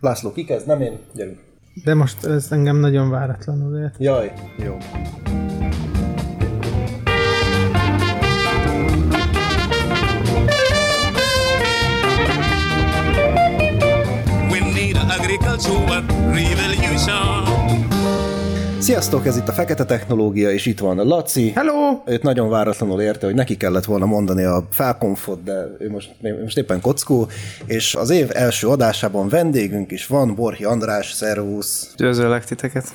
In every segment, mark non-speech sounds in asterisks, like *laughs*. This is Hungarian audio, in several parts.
László, ki kezd? Nem én? Gyerünk. De most ez engem nagyon váratlanul ért. Jaj, jó. We need an agricultural revolution. Sziasztok, ez itt a Fekete Technológia, és itt van Laci. Hello! Őt nagyon váratlanul érte, hogy neki kellett volna mondani a felkonfot, de ő most, most éppen kockó, és az év első adásában vendégünk is van, Borhi András, szervusz. Üdvözöllek titeket.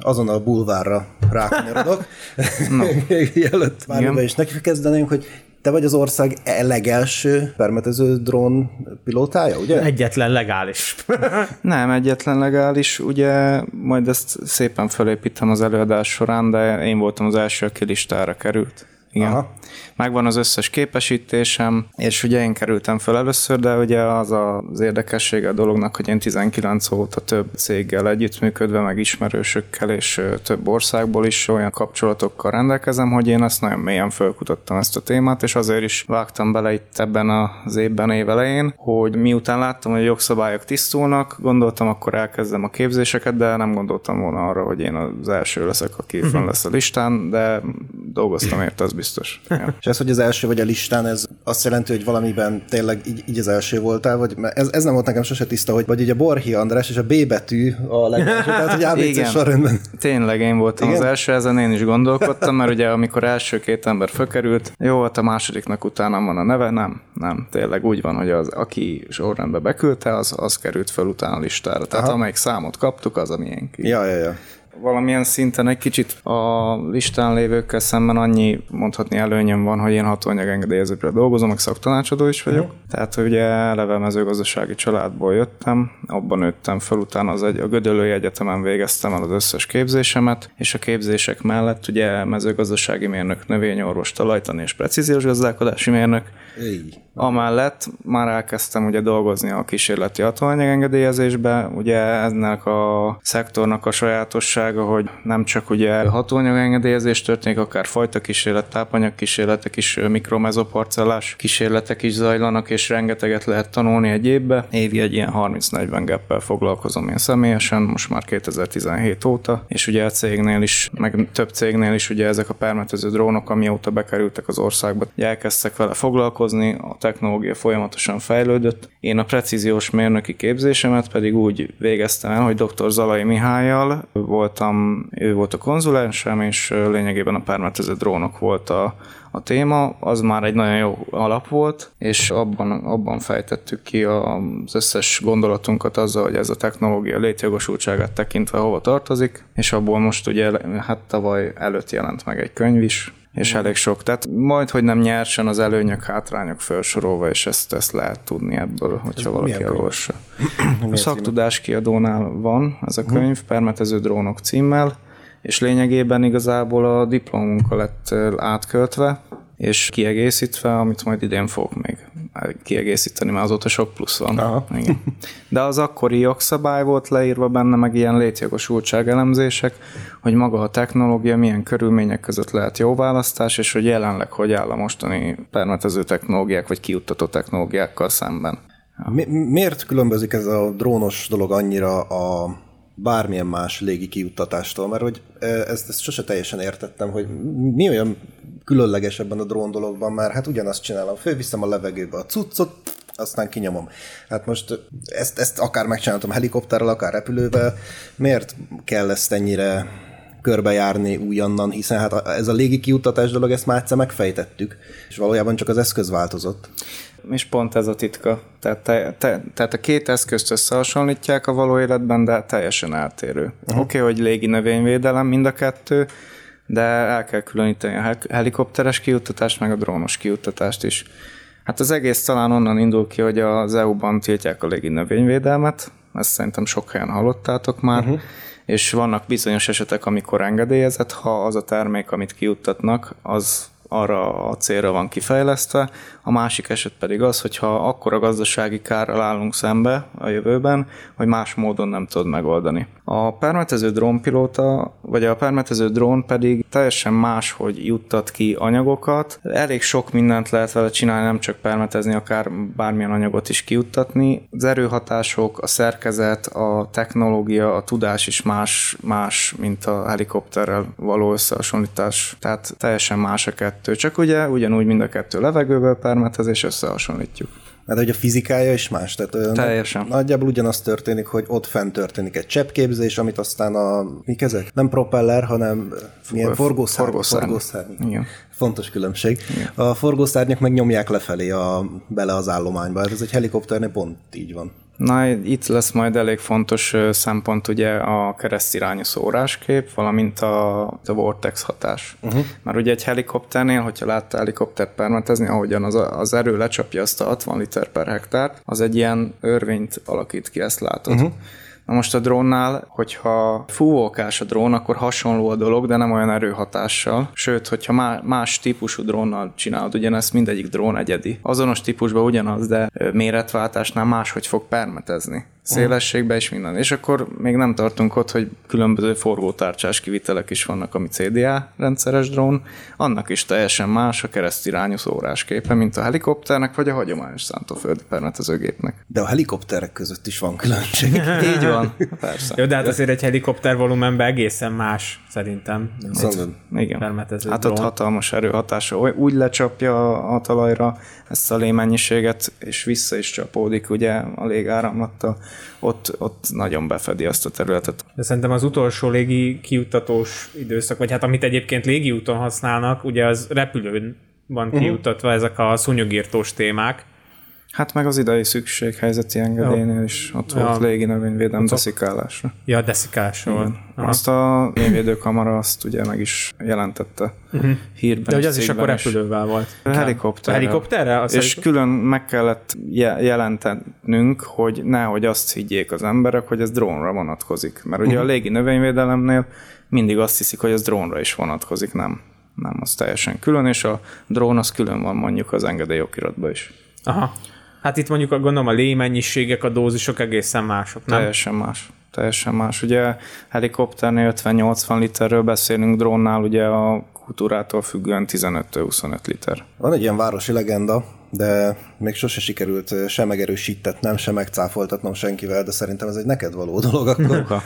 Azon a bulvárra rákanyarodok. *laughs* no. *laughs* Mielőtt bármiben is neki kezdenénk, hogy te vagy az ország legelső permetező drón pilótája, ugye? Egyetlen legális. *laughs* Nem egyetlen legális, ugye majd ezt szépen felépítem az előadás során, de én voltam az első, aki listára került. Igen. Aha. Megvan az összes képesítésem, és ugye én kerültem fel először, de ugye az az érdekessége a dolognak, hogy én 19 óta több céggel együttműködve, meg ismerősökkel és több országból is olyan kapcsolatokkal rendelkezem, hogy én ezt nagyon mélyen felkutattam ezt a témát, és azért is vágtam bele itt ebben az évben évelején, hogy miután láttam, hogy a jogszabályok tisztulnak, gondoltam, akkor elkezdem a képzéseket, de nem gondoltam volna arra, hogy én az első leszek, aki fenn lesz a listán, de dolgoztam érte, az biztos. Ja. És *laughs* ez, hogy az első vagy a listán, ez azt jelenti, hogy valamiben tényleg így, így az első voltál, vagy ez, ez nem volt nekem sose tiszta, hogy vagy ugye a Borhi András és a B betű a legelső, *laughs* tehát hogy ABC sorrendben. Tényleg én voltam Igen? az első, ezen én is gondolkodtam, mert ugye amikor első két ember fölkerült, jó, hát a másodiknak utána van a neve, nem, nem, tényleg úgy van, hogy az, aki sorrendbe beküldte, az, az került fel utána a listára. Tehát Aha. amelyik számot kaptuk, az a miénk. Ja, ja, ja valamilyen szinten egy kicsit a listán lévőkkel szemben annyi mondhatni előnyem van, hogy én hatóanyag engedélyezőkre dolgozom, meg szaktanácsadó is vagyok. Uh-huh. Tehát ugye eleve mezőgazdasági családból jöttem, abban nőttem fel, utána az egy, a Gödöllői Egyetemen végeztem el az összes képzésemet, és a képzések mellett ugye mezőgazdasági mérnök, növényorvos, talajtani és precíziós gazdálkodási mérnök. Éj. Amellett már elkezdtem ugye dolgozni a kísérleti hatóanyag engedélyezésbe, ugye ennek a szektornak a sajátosság sajátossága, hogy nem csak ugye hatóanyag engedélyezés történik, akár fajta kísérlet, tápanyag kísérletek is, mikromezoparcellás kísérletek is zajlanak, és rengeteget lehet tanulni egy évbe. Évi egy ilyen 30-40 geppel foglalkozom én személyesen, most már 2017 óta, és ugye a cégnél is, meg több cégnél is ugye ezek a permetező drónok, amióta bekerültek az országba, elkezdtek vele foglalkozni, a technológia folyamatosan fejlődött. Én a precíziós mérnöki képzésemet pedig úgy végeztem el, hogy dr. Zalai Mihályjal volt voltam, ő volt a konzulensem, és lényegében a permetező drónok volt a, a téma, az már egy nagyon jó alap volt, és abban, abban fejtettük ki az összes gondolatunkat azzal, hogy ez a technológia létjogosultságát tekintve hova tartozik, és abból most ugye hát tavaly előtt jelent meg egy könyv is, és elég sok. Tehát majd, hogy nem nyersen az előnyök, hátrányok felsorolva, és ezt, ezt lehet tudni ebből, hogyha ez valaki elolvassa. *clears throat* a szaktudás kiadónál van ez a könyv, uh-huh. Permetező drónok címmel, és lényegében igazából a diplomunkkal lett átköltve, és kiegészítve, amit majd idén fogok még kiegészíteni, mert azóta sok plusz van. Aha. Igen. De az akkori jogszabály volt leírva benne, meg ilyen létjogosultság elemzések, hogy maga a technológia milyen körülmények között lehet jó választás, és hogy jelenleg hogy áll a mostani permetező technológiák, vagy kiuttató technológiákkal szemben. Mi, miért különbözik ez a drónos dolog annyira a bármilyen más légi kiuttatástól, mert hogy ezt, ezt sose teljesen értettem, hogy mi olyan különleges ebben a drón dologban, mert hát ugyanazt csinálom, fölviszem a levegőbe a cuccot, aztán kinyomom. Hát most ezt, ezt akár megcsináltam helikopterrel, akár repülővel, miért kell ezt ennyire körbejárni újonnan, hiszen hát ez a légi kiuttatás dolog, ezt már egyszer megfejtettük, és valójában csak az eszköz változott. És pont ez a titka. Tehát, te, te, tehát a két eszközt összehasonlítják a való életben, de teljesen eltérő. Uh-huh. Oké, okay, hogy légi növényvédelem mind a kettő, de el kell különíteni a helikopteres kiuttatást, meg a drónos kiuttatást is. Hát az egész talán onnan indul ki, hogy az EU-ban tiltják a légi növényvédelmet, ezt szerintem sok helyen hallottátok már, uh-huh. és vannak bizonyos esetek, amikor engedélyezett, ha az a termék, amit kiuttatnak, az arra a célra van kifejlesztve. A másik eset pedig az, hogyha akkora gazdasági kárral állunk szembe a jövőben, hogy más módon nem tudod megoldani. A permetező drónpilóta, vagy a permetező drón pedig teljesen más, hogy juttat ki anyagokat. Elég sok mindent lehet vele csinálni, nem csak permetezni, akár bármilyen anyagot is kijuttatni. Az erőhatások, a szerkezet, a technológia, a tudás is más, más mint a helikopterrel való összehasonlítás. Tehát teljesen más a kettő. Csak ugye ugyanúgy mind a kettő levegőből permetez, és összehasonlítjuk. Hát, hogy a fizikája is más. Tehát Teljesen. Nagy, nagyjából ugyanaz történik, hogy ott fent történik egy cseppképzés, amit aztán a, mik ezek? Nem propeller, hanem milyen forgószárny. forgószárny. forgószárny. Igen. Fontos különbség. Igen. A forgószárnyak meg nyomják lefelé a, bele az állományba. Hát ez egy helikopternél pont így van. Na, itt lesz majd elég fontos szempont ugye a keresztirányú szóráskép, valamint a, a vortex hatás. Uh-huh. Mert ugye egy helikopternél, hogyha látta helikoptert permetezni, ahogyan az, az erő lecsapja azt a 60 liter per hektárt, az egy ilyen örvényt alakít ki, ezt látod. Uh-huh. Na most a drónnál, hogyha fúvókás a drón, akkor hasonló a dolog, de nem olyan erőhatással. Sőt, hogyha má- más típusú drónnal csinálod ugyanezt, mindegyik drón egyedi. Azonos típusban ugyanaz, de méretváltásnál máshogy fog permetezni. Szélességbe és minden. És akkor még nem tartunk ott, hogy különböző forgótárcsás kivitelek is vannak, ami CDA rendszeres drón. Annak is teljesen más a keresztirányú szórásképe, mint a helikopternek vagy a hagyományos szántóföldi permetezőgépnek. De a helikopterek között is van különbség. *laughs* Így van, *laughs* persze. Jó, de hát azért egy helikopter volumenben egészen más, szerintem. Mondod. Igen. Hát ott hatalmas erőhatása. Úgy lecsapja a talajra ezt a lémennyiséget, és vissza is csapódik ugye a légáramlattal. Ott, ott nagyon befedi azt a területet. De szerintem az utolsó légi kijuttatós időszak, vagy hát amit egyébként légiúton használnak, ugye az repülőn van Mhm. kijuttatva ezek a szúnyogírtós témák. Hát meg az idei szükséghelyzeti engedélynél is ott Ja. volt légi növényvédelem deszikálásra. Ja, deszikásról. Aha. Azt a növényvédőkamara azt ugye meg is jelentette uh-huh. hírben. Mhm. De hogy az is akkor repülővel volt. Helikopterrel. Helikopterrel? Azt És külön meg kellett je- jelentenünk, hogy nehogy azt higgyék az emberek, hogy ez drónra vonatkozik. Mert ugye a légi növényvédelemnél mindig azt hiszik, hogy ez drónra is vonatkozik, nem. Nem, az teljesen külön, és a drón az külön van mondjuk az engedélyokiratban is. Aha. Hát itt mondjuk a- gondolom a lémennyiségek, a dózisok egészen mások, nem? Teljesen más. Teljesen más. Ugye helikopternél 50-80 literről beszélünk, drónnál ugye a kultúrától függően 15-25 liter. Van egy ilyen városi legenda, de még sose sikerült ö, sem megerősítetnem, sem megcáfoltatnom senkivel, de szerintem ez egy neked való *laughs* dolog akkor.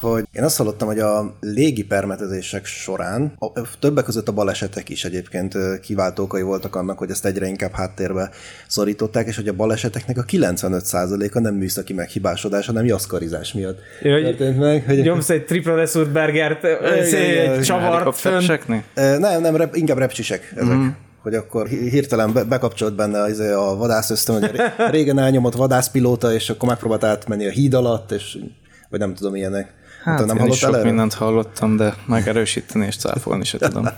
hogy én azt hallottam, hogy a légi permetezések során, a, többek között a balesetek is egyébként ö, kiváltó okai voltak annak, hogy ezt egyre inkább háttérbe szorították, és hogy a baleseteknek a 95%-a nem műszaki meghibásodás, hanem jaszkarizás miatt hogy történt meg. Hogy Nyomsz egy triple Resort Burgert, egy csavart Nem, nem, rep, inkább repcsisek ezek. Mm. Hogy akkor hi- hirtelen be, bekapcsolt benne az, a vadász ösztön, hogy régen elnyomott vadászpilóta, és akkor megpróbált átmenni a híd alatt, és vagy nem tudom ilyenek. Hát Te nem én is sok mindent hallottam, de megerősíteni és cáfolni se tudom. *laughs*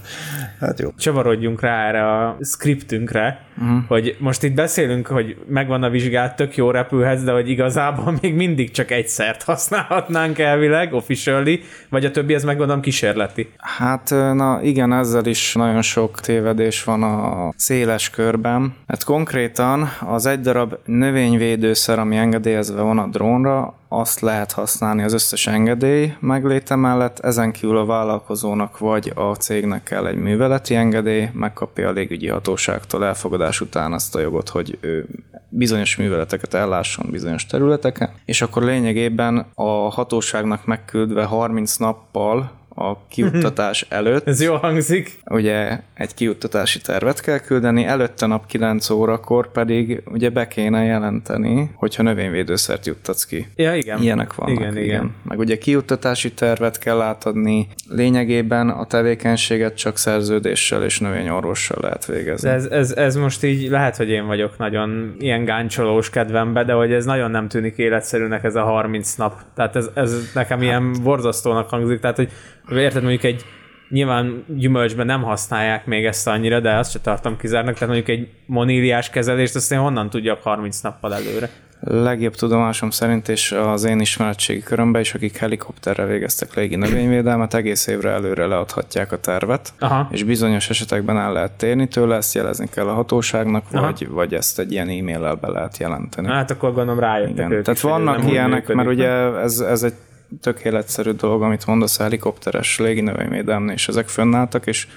Hát jó. csavarodjunk rá erre a scriptünkre, uh-huh. hogy most itt beszélünk, hogy megvan a vizsgát, tök jó repülhetsz, de hogy igazából még mindig csak egyszert használhatnánk elvileg, officially, vagy a többi, ez meg gondolom kísérleti. Hát na igen, ezzel is nagyon sok tévedés van a széles körben. Hát konkrétan az egy darab növényvédőszer, ami engedélyezve van a drónra, azt lehet használni az összes engedély megléte mellett, ezen kívül a vállalkozónak vagy a cégnek kell egy műveleti engedély, megkapja a légügyi hatóságtól elfogadás után azt a jogot, hogy ő bizonyos műveleteket ellásson bizonyos területeken, és akkor lényegében a hatóságnak megküldve 30 nappal a kiuttatás *laughs* előtt Ez jó hangzik. ugye egy kiuttatási tervet kell küldeni, előtte nap 9 órakor pedig ugye be kéne jelenteni, hogyha növényvédőszert juttatsz ki. Ja, igen. Ilyenek vannak. Igen, igen. Meg ugye kiuttatási tervet kell átadni, lényegében a tevékenységet csak szerződéssel és növényorvossal lehet végezni. De ez, ez, ez, most így lehet, hogy én vagyok nagyon ilyen gáncsolós kedvembe, de hogy ez nagyon nem tűnik életszerűnek ez a 30 nap. Tehát ez, ez nekem ilyen borzasztónak hangzik. Tehát, hogy érted mondjuk egy Nyilván gyümölcsben nem használják még ezt annyira, de azt se tartom kizárnak. Tehát mondjuk egy moníliás kezelést, azt én honnan tudjak 30 nappal előre. Legjobb tudomásom szerint, és az én ismeretségi körömben is, akik helikopterre végeztek légi növényvédelmet, egész évre előre leadhatják a tervet, Aha. és bizonyos esetekben el lehet térni tőle, ezt jelezni kell a hatóságnak, Aha. vagy, vagy ezt egy ilyen e-maillel be lehet jelenteni. Hát akkor gondolom rájöttek Igen. ők Tehát is, vannak ilyenek, mert ugye ez, ez egy tök életszerű dolog, amit mondasz, a helikopteres léginövényvédelmnél, és ezek fönnálltak, és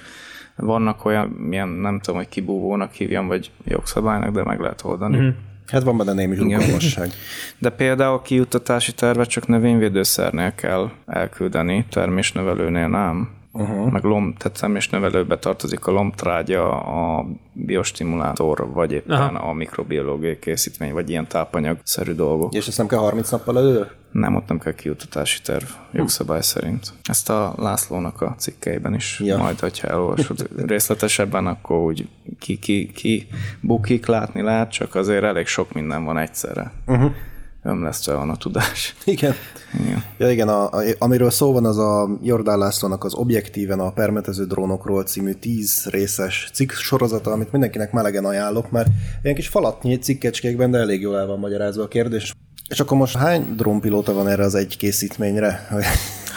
vannak olyan, milyen nem tudom, hogy kibúvónak hívjam, vagy jogszabálynak, de meg lehet oldani. Mm-hmm. Hát van benne némi rugalmasság. De például a kijuttatási tervet csak növényvédőszernél kell elküldeni, termésnövelőnél nem. Uh-huh. Meg lom, tehát termésnövelőbe tartozik a lombtrágya, a biostimulátor, vagy éppen Aha. a mikrobiológiai készítmény, vagy ilyen tápanyag-szerű dolgok. És ezt nem kell 30 nappal elő? Nem, ott nem kell kiutatási terv jogszabály hm. szerint. Ezt a Lászlónak a cikkeiben is, ja. majd, hogyha elolvasod *laughs* részletesebben, akkor úgy ki, ki, ki bukik látni lehet, csak azért elég sok minden van egyszerre. Uh-huh ömlesztve van a tudás. *laughs* Igen. igen. Ja, igen, a, a, amiről szó van, az a Jordán Lászlónak az Objektíven a permetező drónokról című tíz részes cikk sorozata, amit mindenkinek melegen ajánlok, mert ilyen kis falatnyi cikkecskékben, de elég jól el van magyarázva a kérdés. És akkor most hány drónpilóta van erre az egy készítményre?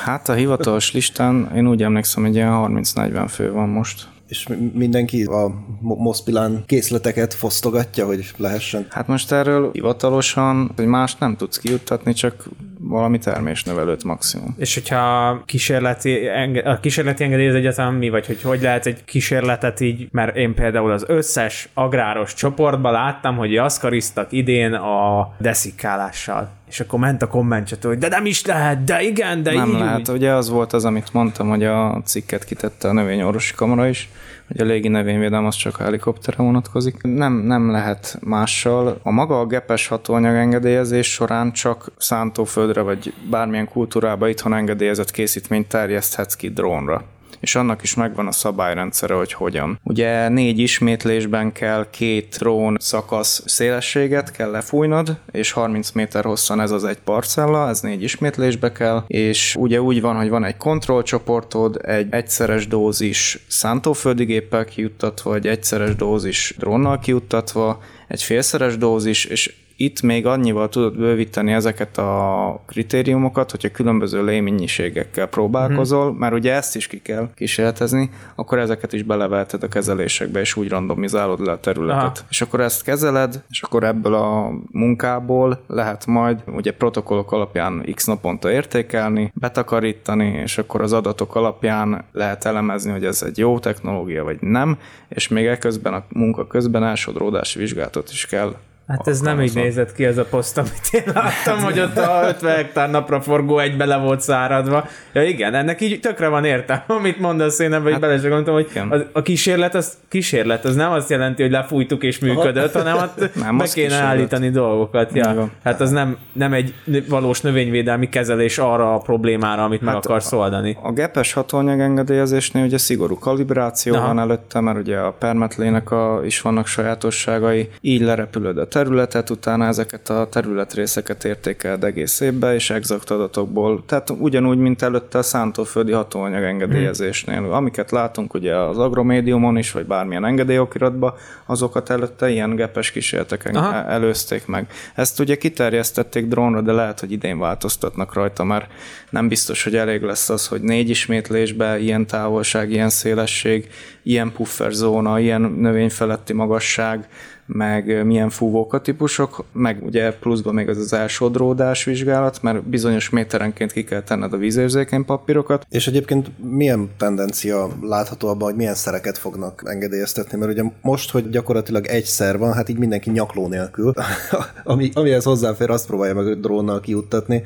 Hát a hivatalos listán én úgy emlékszem, hogy ilyen 30-40 fő van most és mindenki a Mospilán készleteket fosztogatja, hogy lehessen? Hát most erről hivatalosan, hogy más nem tudsz kijuttatni, csak valami termésnövelőt maximum. És hogyha kísérleti, enge- a kísérleti engedély az egyáltalán mi, vagy hogy hogy lehet egy kísérletet így, mert én például az összes agráros csoportban láttam, hogy aszkariztak idén a deszikálással. És akkor ment a komment hogy de nem is lehet, de igen, de nem így lehet. Ugye az volt az, amit mondtam, hogy a cikket kitette a növényorvosi kamara is, hogy a légi növényvédelem az csak a helikopterre vonatkozik. Nem, nem lehet mással. A maga a gepes hatóanyag engedélyezés során csak szántóföldre vagy bármilyen kultúrába itthon engedélyezett készítményt terjeszthetsz ki drónra és annak is megvan a szabályrendszere, hogy hogyan. Ugye négy ismétlésben kell két drón szakasz szélességet kell lefújnod, és 30 méter hosszan ez az egy parcella, ez négy ismétlésbe kell, és ugye úgy van, hogy van egy kontrollcsoportod, egy egyszeres dózis szántóföldi géppel kijuttatva, egy egyszeres dózis drónnal kijuttatva, egy félszeres dózis, és itt még annyival tudod bővíteni ezeket a kritériumokat, hogyha különböző lémennyiségekkel próbálkozol, mm. mert ugye ezt is ki kell kísérletezni, akkor ezeket is belevelted a kezelésekbe, és úgy randomizálod le a területet. Aha. És akkor ezt kezeled, és akkor ebből a munkából lehet majd ugye protokollok alapján x naponta értékelni, betakarítani, és akkor az adatok alapján lehet elemezni, hogy ez egy jó technológia, vagy nem, és még ekközben a munka közben elsodródási vizsgálatot is kell Hát ez nem így nézett ki ez a poszt, amit én láttam, hogy ott a 50 hektár napra forgó egy bele volt száradva. Ja igen, ennek így tökre van értelme, *laughs* amit mondasz, én ebben hát, bele sem gondoltam, hogy a, a kísérlet az kísérlet, az nem azt jelenti, hogy lefújtuk és működött, hanem ott *laughs* nem, be kéne kísérlet. állítani dolgokat. Ja. Hát az nem, nem egy valós növényvédelmi kezelés arra a problémára, amit hát meg akarsz oldani. A, a gepes hatóanyag engedélyezésnél ugye szigorú kalibráció Aha. van előtte, mert ugye a permetlének a, is vannak sajátosságai, így lerepülődött területet, utána ezeket a területrészeket értékeled egész évbe, és exakt adatokból, tehát ugyanúgy, mint előtte a szántóföldi hatóanyag engedélyezésnél. Hmm. Amiket látunk ugye az agromédiumon is, vagy bármilyen engedélyokiratban, azokat előtte ilyen gepes kísérletek Aha. előzték meg. Ezt ugye kiterjesztették drónra, de lehet, hogy idén változtatnak rajta, mert nem biztos, hogy elég lesz az, hogy négy ismétlésbe ilyen távolság, ilyen szélesség, ilyen pufferzóna, ilyen növényfeletti magasság, meg milyen fúvóka típusok, meg ugye pluszban még az az elsodródás vizsgálat, mert bizonyos méterenként ki kell tenned a vízérzékeny papírokat. És egyébként milyen tendencia látható abban, hogy milyen szereket fognak engedélyeztetni, mert ugye most, hogy gyakorlatilag egy szer van, hát így mindenki nyakló nélkül, *laughs* ami, amihez hozzáfér, azt próbálja meg drónnal kiuttatni,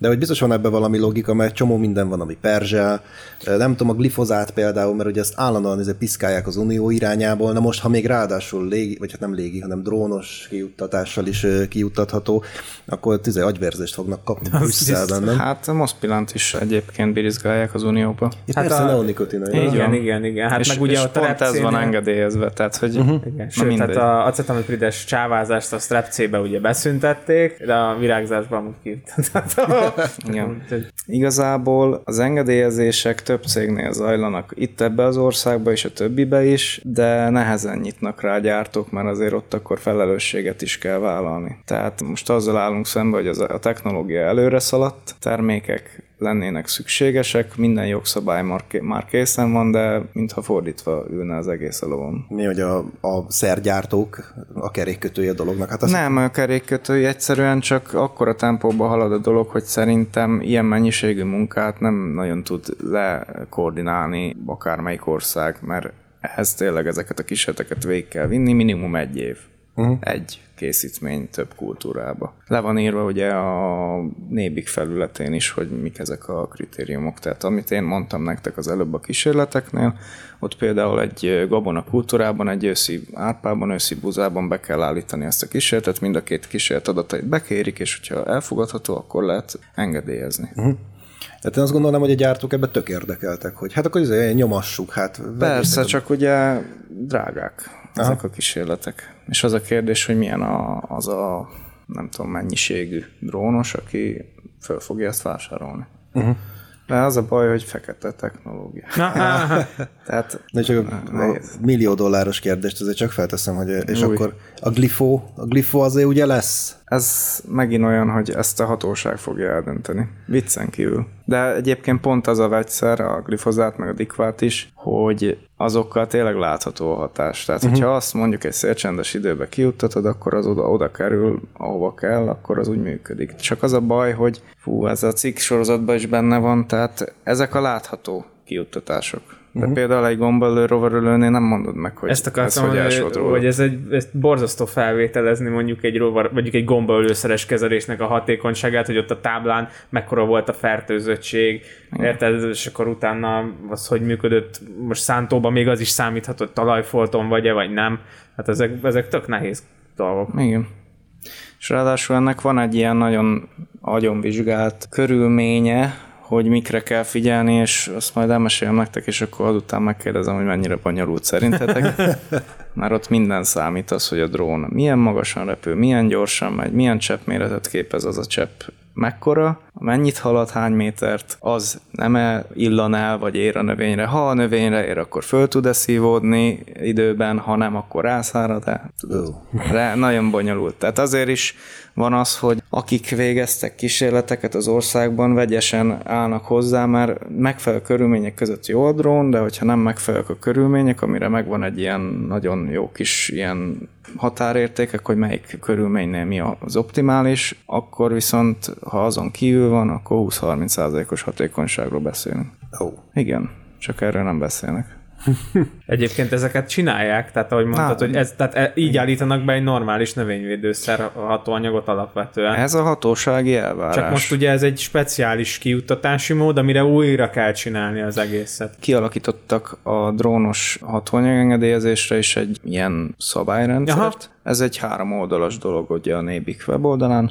de hogy biztos van ebben valami logika, mert csomó minden van, ami perzsel, nem tudom, a glifozát például, mert ugye ezt állandóan ezzel piszkálják az unió irányából, na most, ha még ráadásul légi, vagy hát nem légi, hanem drónos kiuttatással is kijuttatható, akkor tüze agyverzést fognak kapni *laughs* Brüsszelben, nem? Hát a Mospilant is egyébként birizgálják az unióba. Itt hát persze a... neonikotina. Igen, igen, igen, igen. Hát és, meg ugye és a pont ez van engedélyezve, tehát hogy uh-huh. igen. Sőt, tehát a acetamiprides csávázást a strep ugye beszüntették, de a virágzásban kiuttatható. Igen. Igazából az engedélyezések több cégnél zajlanak itt ebbe az országba és a többibe is, de nehezen nyitnak rá gyártók, mert azért ott akkor felelősséget is kell vállalni. Tehát most azzal állunk szembe, hogy az a technológia előre szaladt, termékek lennének szükségesek, minden jogszabály már, már készen van, de mintha fordítva ülne az egész a lovon. Mi, hogy a, a szergyártók a kerékkötője a dolognak? Hát azt Nem, a kerékkötői egyszerűen csak akkora tempóba halad a dolog, hogy szerintem ilyen mennyiségű munkát nem nagyon tud lekoordinálni akármelyik ország, mert ehhez tényleg ezeket a kísérleteket végig kell vinni, minimum egy év. Uh-huh. Egy készítmény több kultúrába. Le van írva ugye a nébik felületén is, hogy mik ezek a kritériumok. Tehát amit én mondtam nektek az előbb a kísérleteknél, ott például egy gabona kultúrában, egy őszi árpában, őszi buzában be kell állítani ezt a kísérletet, mind a két kísérlet adatait bekérik, és hogyha elfogadható, akkor lehet engedélyezni. Uh-huh. Tehát én azt gondolom, hogy a gyártók ebbe tök érdekeltek, hogy hát akkor izé, nyomassuk, hát Persze, csak ugye drágák ezek Aha. a kísérletek. És az a kérdés, hogy milyen a, az a nem tudom mennyiségű drónos, aki föl fogja ezt vásárolni. Uh-huh. De az a baj, hogy fekete technológia. Na, *laughs* Tehát De csak a, a millió dolláros kérdést azért csak felteszem, hogy és Új. akkor a glifo, a glifo azért ugye lesz? Ez megint olyan, hogy ezt a hatóság fogja eldönteni. Viccen kívül. De egyébként pont az a vegyszer, a glifozát, meg a dikvát is, hogy azokkal tényleg látható a hatás. Tehát, uh-huh. hogyha azt mondjuk egy szélcsendes időbe kijuttatod, akkor az oda, oda kerül, ahova kell, akkor az úgy működik. Csak az a baj, hogy fú, ez a cikk sorozatban is benne van, tehát ezek a látható kijuttatások. De uh-huh. például egy gombaölő rovarölőnél nem mondod meg, hogy ezt akartam, ez hogy hogy, hogy, ez egy ezt borzasztó felvételezni mondjuk egy rovar, mondjuk egy gombaölőszeres kezelésnek a hatékonyságát, hogy ott a táblán mekkora volt a fertőzöttség, érted, és akkor utána az, hogy működött, most szántóban még az is számíthatott, talajfolton vagy-e, vagy nem. Hát ezek, ezek tök nehéz dolgok. Igen. És ráadásul ennek van egy ilyen nagyon agyonvizsgált körülménye, hogy mikre kell figyelni, és azt majd elmesélem nektek, és akkor azután megkérdezem, hogy mennyire bonyolult szerintetek. *laughs* Már ott minden számít az, hogy a drón milyen magasan repül, milyen gyorsan megy, milyen cseppméretet képez az a csepp, mekkora, mennyit halad, hány métert, az nem -e illan el, vagy ér a növényre. Ha a növényre ér, akkor föl tud-e szívódni időben, ha nem, akkor rászárad-e. De nagyon bonyolult. Tehát azért is van az, hogy akik végeztek kísérleteket az országban, vegyesen állnak hozzá, mert megfelelő körülmények között jó a drón, de hogyha nem megfelelők a körülmények, amire megvan egy ilyen nagyon jó kis ilyen határértékek, hogy melyik körülménynél mi az optimális, akkor viszont, ha azon kívül van, akkor 20-30%-os hatékonyságról beszélünk. Ó. Igen, csak erről nem beszélnek. *laughs* Egyébként ezeket csinálják, tehát ahogy mondtad, hogy ez, tehát e- így állítanak be egy normális növényvédőszer hatóanyagot alapvetően. Ez a hatósági elvárás. Csak most ugye ez egy speciális kiuttatási mód, amire újra kell csinálni az egészet. kialakítottak a drónos hatóanyagengedélyezésre is egy ilyen szabályrendszert. Aha. Ez egy három oldalas dolog ugye a Nébik weboldalán,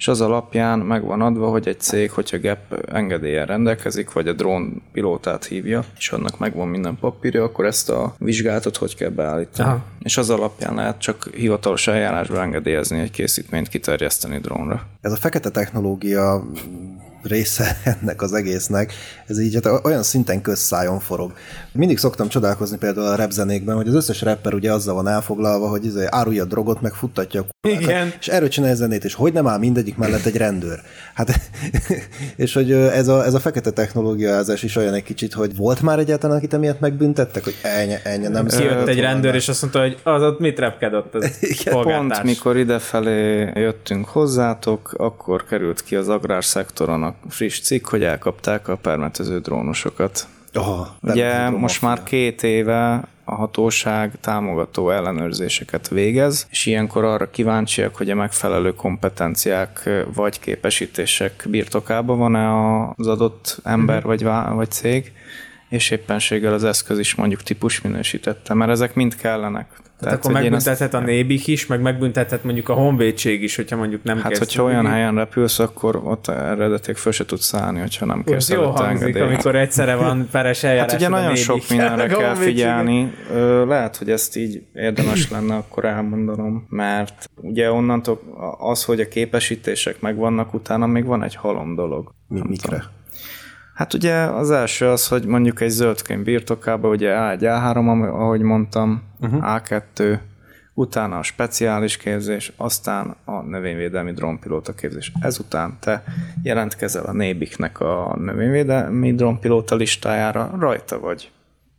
és az alapján meg van adva, hogy egy cég, hogyha GEP engedélyen rendelkezik, vagy a drón pilótát hívja, és annak megvan minden papírja, akkor ezt a vizsgálatot hogy kell beállítani. Aha. És az alapján lehet csak hivatalos eljárásban engedélyezni egy készítményt kiterjeszteni drónra. Ez a fekete technológia része *laughs* ennek az egésznek, ez így hát olyan szinten közszájon forog. Mindig szoktam csodálkozni például a repzenékben, hogy az összes rapper ugye azzal van elfoglalva, hogy izé árulja a drogot, meg futtatja a k***át, Igen. és erről csinálja zenét, és hogy nem áll mindegyik mellett egy rendőr. Hát, *laughs* és hogy ez a, ez a fekete technológiázás is olyan egy kicsit, hogy volt már egyáltalán, akit emiatt megbüntettek, hogy ennyi, ennyi nem Kijött egy rendőr, és azt mondta, hogy az ott mit repkedett az *laughs* Igen, Pont mikor idefelé jöttünk hozzátok, akkor került ki az agrárszektoron a friss cikk, hogy elkapták a permetező drónosokat. Oh, Ugye most már két éve a hatóság támogató ellenőrzéseket végez, és ilyenkor arra kíváncsiak, hogy a megfelelő kompetenciák vagy képesítések birtokában van-e az adott ember vagy, vá- vagy cég, és éppenséggel az eszköz is mondjuk típus minősítette, mert ezek mind kellenek. Tehát akkor én ezt- megbüntethet a Nébik is, meg megbüntethet mondjuk a Honvédség is, hogyha mondjuk nem Hát, hogyha olyan neki. helyen repülsz, akkor ott eredeték föl se tudsz szállni, hogyha nem Ez kérsz jó hangzik, engedélyt. amikor egyszerre van *laughs* peres eljárás. Hát ugye nagyon Nébik. sok mindenre *laughs* kell figyelni. Lehet, hogy ezt így érdemes lenne akkor elmondanom, mert ugye onnantól az, hogy a képesítések megvannak, utána még van egy halom dolog. Mi, mikre? Hát ugye az első az, hogy mondjuk egy zöldkönyv birtokában, ugye A1, A3, am- ahogy mondtam, uh-huh. A2, utána a speciális képzés, aztán a növényvédelmi drónpilóta képzés. Ezután te jelentkezel a Nébiknek a növényvédelmi drónpilóta listájára, rajta vagy.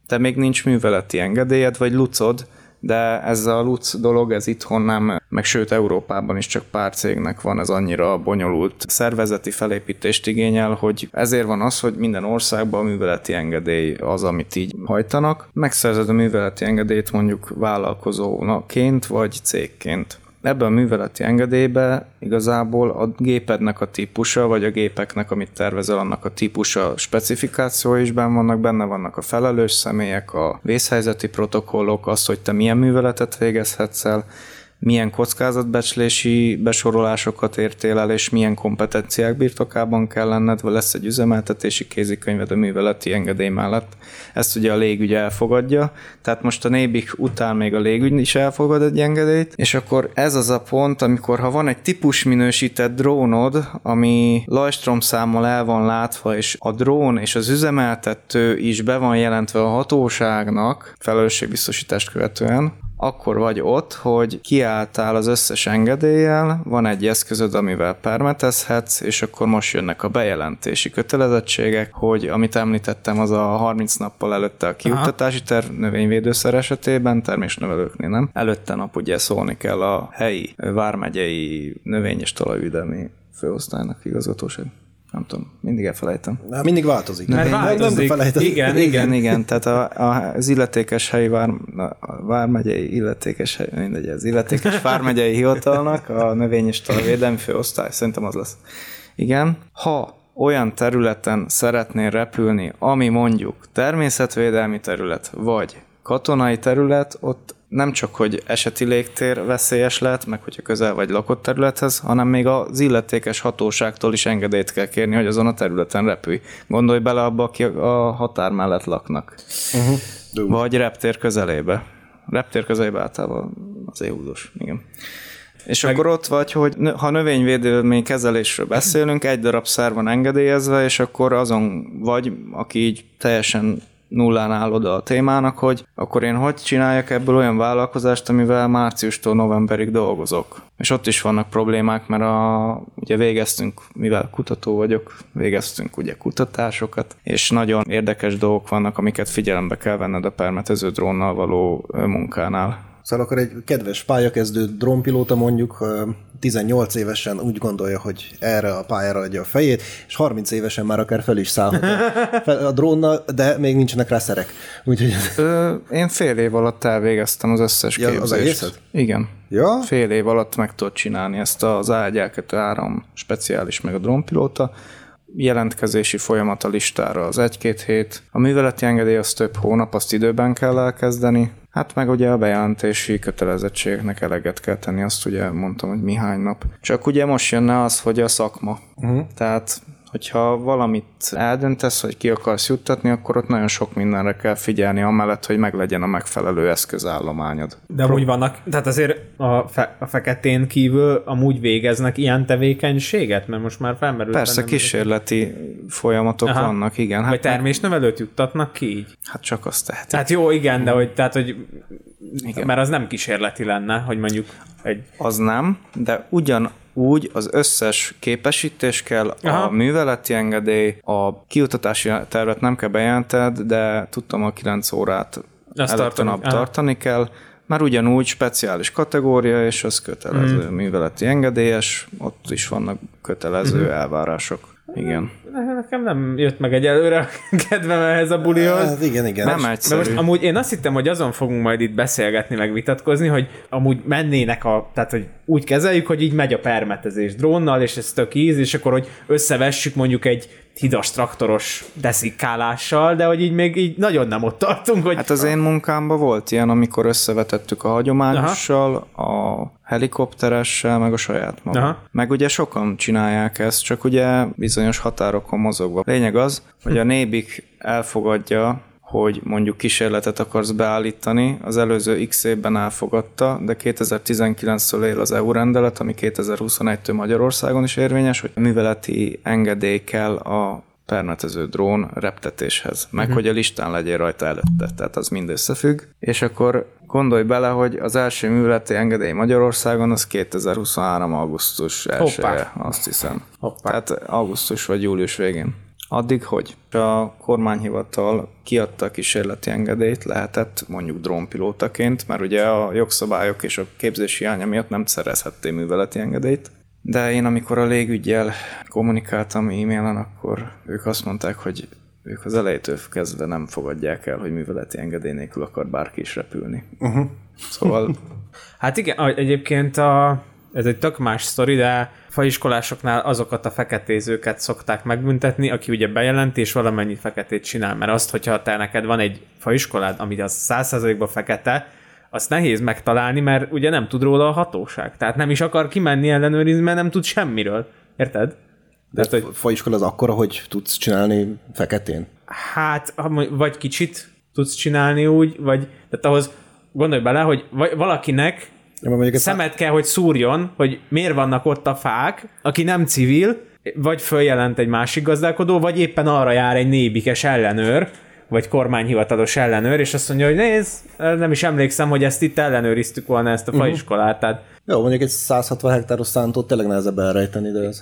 Te még nincs műveleti engedélyed, vagy lucod, de ez a LUC dolog, ez itthon nem, meg sőt Európában is csak pár cégnek van, ez annyira bonyolult szervezeti felépítést igényel, hogy ezért van az, hogy minden országban a műveleti engedély az, amit így hajtanak. Megszerzed a műveleti engedélyt mondjuk vállalkozónaként vagy cégként ebben a műveleti engedélybe igazából a gépednek a típusa, vagy a gépeknek, amit tervezel, annak a típusa specifikációi is benne vannak, benne vannak a felelős személyek, a vészhelyzeti protokollok, az, hogy te milyen műveletet végezhetsz el, milyen kockázatbecslési besorolásokat értél el, és milyen kompetenciák birtokában kell lenned, vagy lesz egy üzemeltetési kézikönyved a műveleti engedély mellett. Ezt ugye a légügy elfogadja, tehát most a Nébik után még a légügy is elfogad egy engedélyt, és akkor ez az a pont, amikor ha van egy típus minősített drónod, ami Lajstrom számmal el van látva, és a drón és az üzemeltető is be van jelentve a hatóságnak felelősségbiztosítást követően, akkor vagy ott, hogy kiálltál az összes engedéllyel, van egy eszközöd, amivel permetezhetsz, és akkor most jönnek a bejelentési kötelezettségek, hogy amit említettem, az a 30 nappal előtte a kiuttatási terv növényvédőszer esetében, termésnövelőknél nem. Előtte nap ugye szólni kell a helyi vármegyei növény- és talajvédelmi főosztálynak igazgatóság nem tudom, mindig elfelejtem. Hát mindig változik. Mert Nem- nem változik. felejtett. Igen, Igen, igen, tehát a, a, az illetékes helyi vár, a vármegyei illetékes hely, mindegy, az illetékes *laughs* vármegyei hivatalnak a növény és talajvédelmi főosztály, szerintem az lesz. Igen, ha olyan területen szeretnél repülni, ami mondjuk természetvédelmi terület, vagy katonai terület, ott nem csak, hogy eseti légtér veszélyes lehet, meg hogyha közel vagy lakott területhez, hanem még az illetékes hatóságtól is engedélyt kell kérni, hogy azon a területen repülj. Gondolj bele abba, aki a határ mellett laknak. Uh-huh. Vagy reptér közelébe. Reptér közelébe általában az éhúzós, igen. És meg... akkor ott vagy, hogy ha növényvédelmi kezelésről beszélünk, egy darab szer van engedélyezve, és akkor azon vagy, aki így teljesen nullán áll oda a témának, hogy akkor én hogy csináljak ebből olyan vállalkozást, amivel márciustól novemberig dolgozok. És ott is vannak problémák, mert a, ugye végeztünk, mivel kutató vagyok, végeztünk ugye kutatásokat, és nagyon érdekes dolgok vannak, amiket figyelembe kell venned a permetező drónnal való munkánál. Szóval akkor egy kedves pályakezdő drónpilóta mondjuk ö, 18 évesen úgy gondolja, hogy erre a pályára adja a fejét, és 30 évesen már akár fel is szállhat a, *laughs* a drónnal, de még nincsenek rá szerek. Úgyhogy Ö, én fél év alatt elvégeztem az összes Ja, az képzést. egészet? Igen. Ja? Fél év alatt meg tudod csinálni ezt az ágyelkötő áram speciális, meg a drónpilóta. Jelentkezési folyamat a listára az egy-két hét. A műveleti engedély az több hónap, azt időben kell elkezdeni. Hát meg ugye a bejelentési kötelezettségeknek eleget kell tenni, azt ugye mondtam, hogy mi hány nap. Csak ugye most jönne az, hogy a szakma. Uh-huh. Tehát hogyha valamit eldöntesz, hogy ki akarsz juttatni, akkor ott nagyon sok mindenre kell figyelni, amellett, hogy meglegyen a megfelelő eszközállományod. De amúgy vannak, tehát azért a, fe, a feketén kívül amúgy végeznek ilyen tevékenységet, mert most már felmerült. Persze kísérleti folyamatok Aha. vannak, igen. Vagy Hát, termésnövelőt juttatnak ki így? hát csak azt tehetik. Tehát jó, igen, de hogy, tehát, hogy Igen. mert az nem kísérleti lenne, hogy mondjuk egy... Az nem, de ugyanúgy az összes képesítés kell, Aha. a műveleti engedély, a kiutatási tervet nem kell bejelented, de tudtam a 9 órát előtte tartani. nap tartani kell, már ugyanúgy speciális kategória, és az kötelező Hmm. műveleti engedélyes, ott is vannak kötelező Mhm. elvárások. Igen. Ne- Nekem nem jött meg egyelőre a *laughs* kedvem ehhez a bulihoz. hát igen, igen. Nem De egyszerű. most amúgy én azt hittem, hogy azon fogunk majd itt beszélgetni, meg vitatkozni, hogy amúgy mennének a, tehát hogy úgy kezeljük, hogy így megy a permetezés drónnal, és ez tök íz, és akkor hogy összevessük mondjuk egy hidas traktoros deszikálással, de hogy így még így nagyon nem ott tartunk, hogy Hát az én munkámban volt ilyen, amikor összevetettük a hagyományossal, a helikopteressel, meg a saját magam. Aha. Meg ugye sokan csinálják ezt, csak ugye bizonyos határokon mozogva. Lényeg az, hogy a Nébik elfogadja, hogy mondjuk kísérletet akarsz beállítani, az előző x évben elfogadta, de 2019-től él az EU rendelet, ami 2021-től Magyarországon is érvényes, hogy műveleti engedély kell a permetező drón reptetéshez, meg uh-huh. hogy a listán legyél rajta előtte, tehát az mind összefügg, és akkor gondolj bele, hogy az első műveleti engedély Magyarországon az 2023. augusztus 1 azt hiszem. Hoppá. Tehát augusztus vagy július végén. Addig hogy? A kormányhivatal kiadta a kísérleti engedélyt, lehetett mondjuk drónpilótaként, mert ugye a jogszabályok és a képzési hiánya miatt nem szerezhettél műveleti engedélyt. De én amikor a légügyjel kommunikáltam e-mailen, akkor ők azt mondták, hogy ők az elejétől kezdve nem fogadják el, hogy műveleti engedély nélkül akar bárki is repülni. Uh-huh. Szóval *laughs* Hát igen, egyébként a, ez egy tök más sztori, de faiskolásoknál azokat a feketézőket szokták megbüntetni, aki ugye bejelenti, és valamennyi feketét csinál. Mert azt, hogyha te neked van egy faiskolád, ami az 100%-ban fekete, azt nehéz megtalálni, mert ugye nem tud róla a hatóság. Tehát nem is akar kimenni ellenőrizni, mert nem tud semmiről. Érted? De Tehát, hogy faiskola az akkora, hogy tudsz csinálni feketén? Hát, vagy kicsit tudsz csinálni úgy, vagy tehát ahhoz gondolj bele, hogy valakinek Szemet kell, hogy szúrjon, hogy miért vannak ott a fák, aki nem civil, vagy följelent egy másik gazdálkodó, vagy éppen arra jár egy nébikes ellenőr, vagy kormányhivatalos ellenőr, és azt mondja, hogy nézd, nem is emlékszem, hogy ezt itt ellenőriztük volna, ezt a faiskolát. Tehát Jó, mondjuk egy 160 hektáros szántót tényleg nehezebb elrejteni, de ez...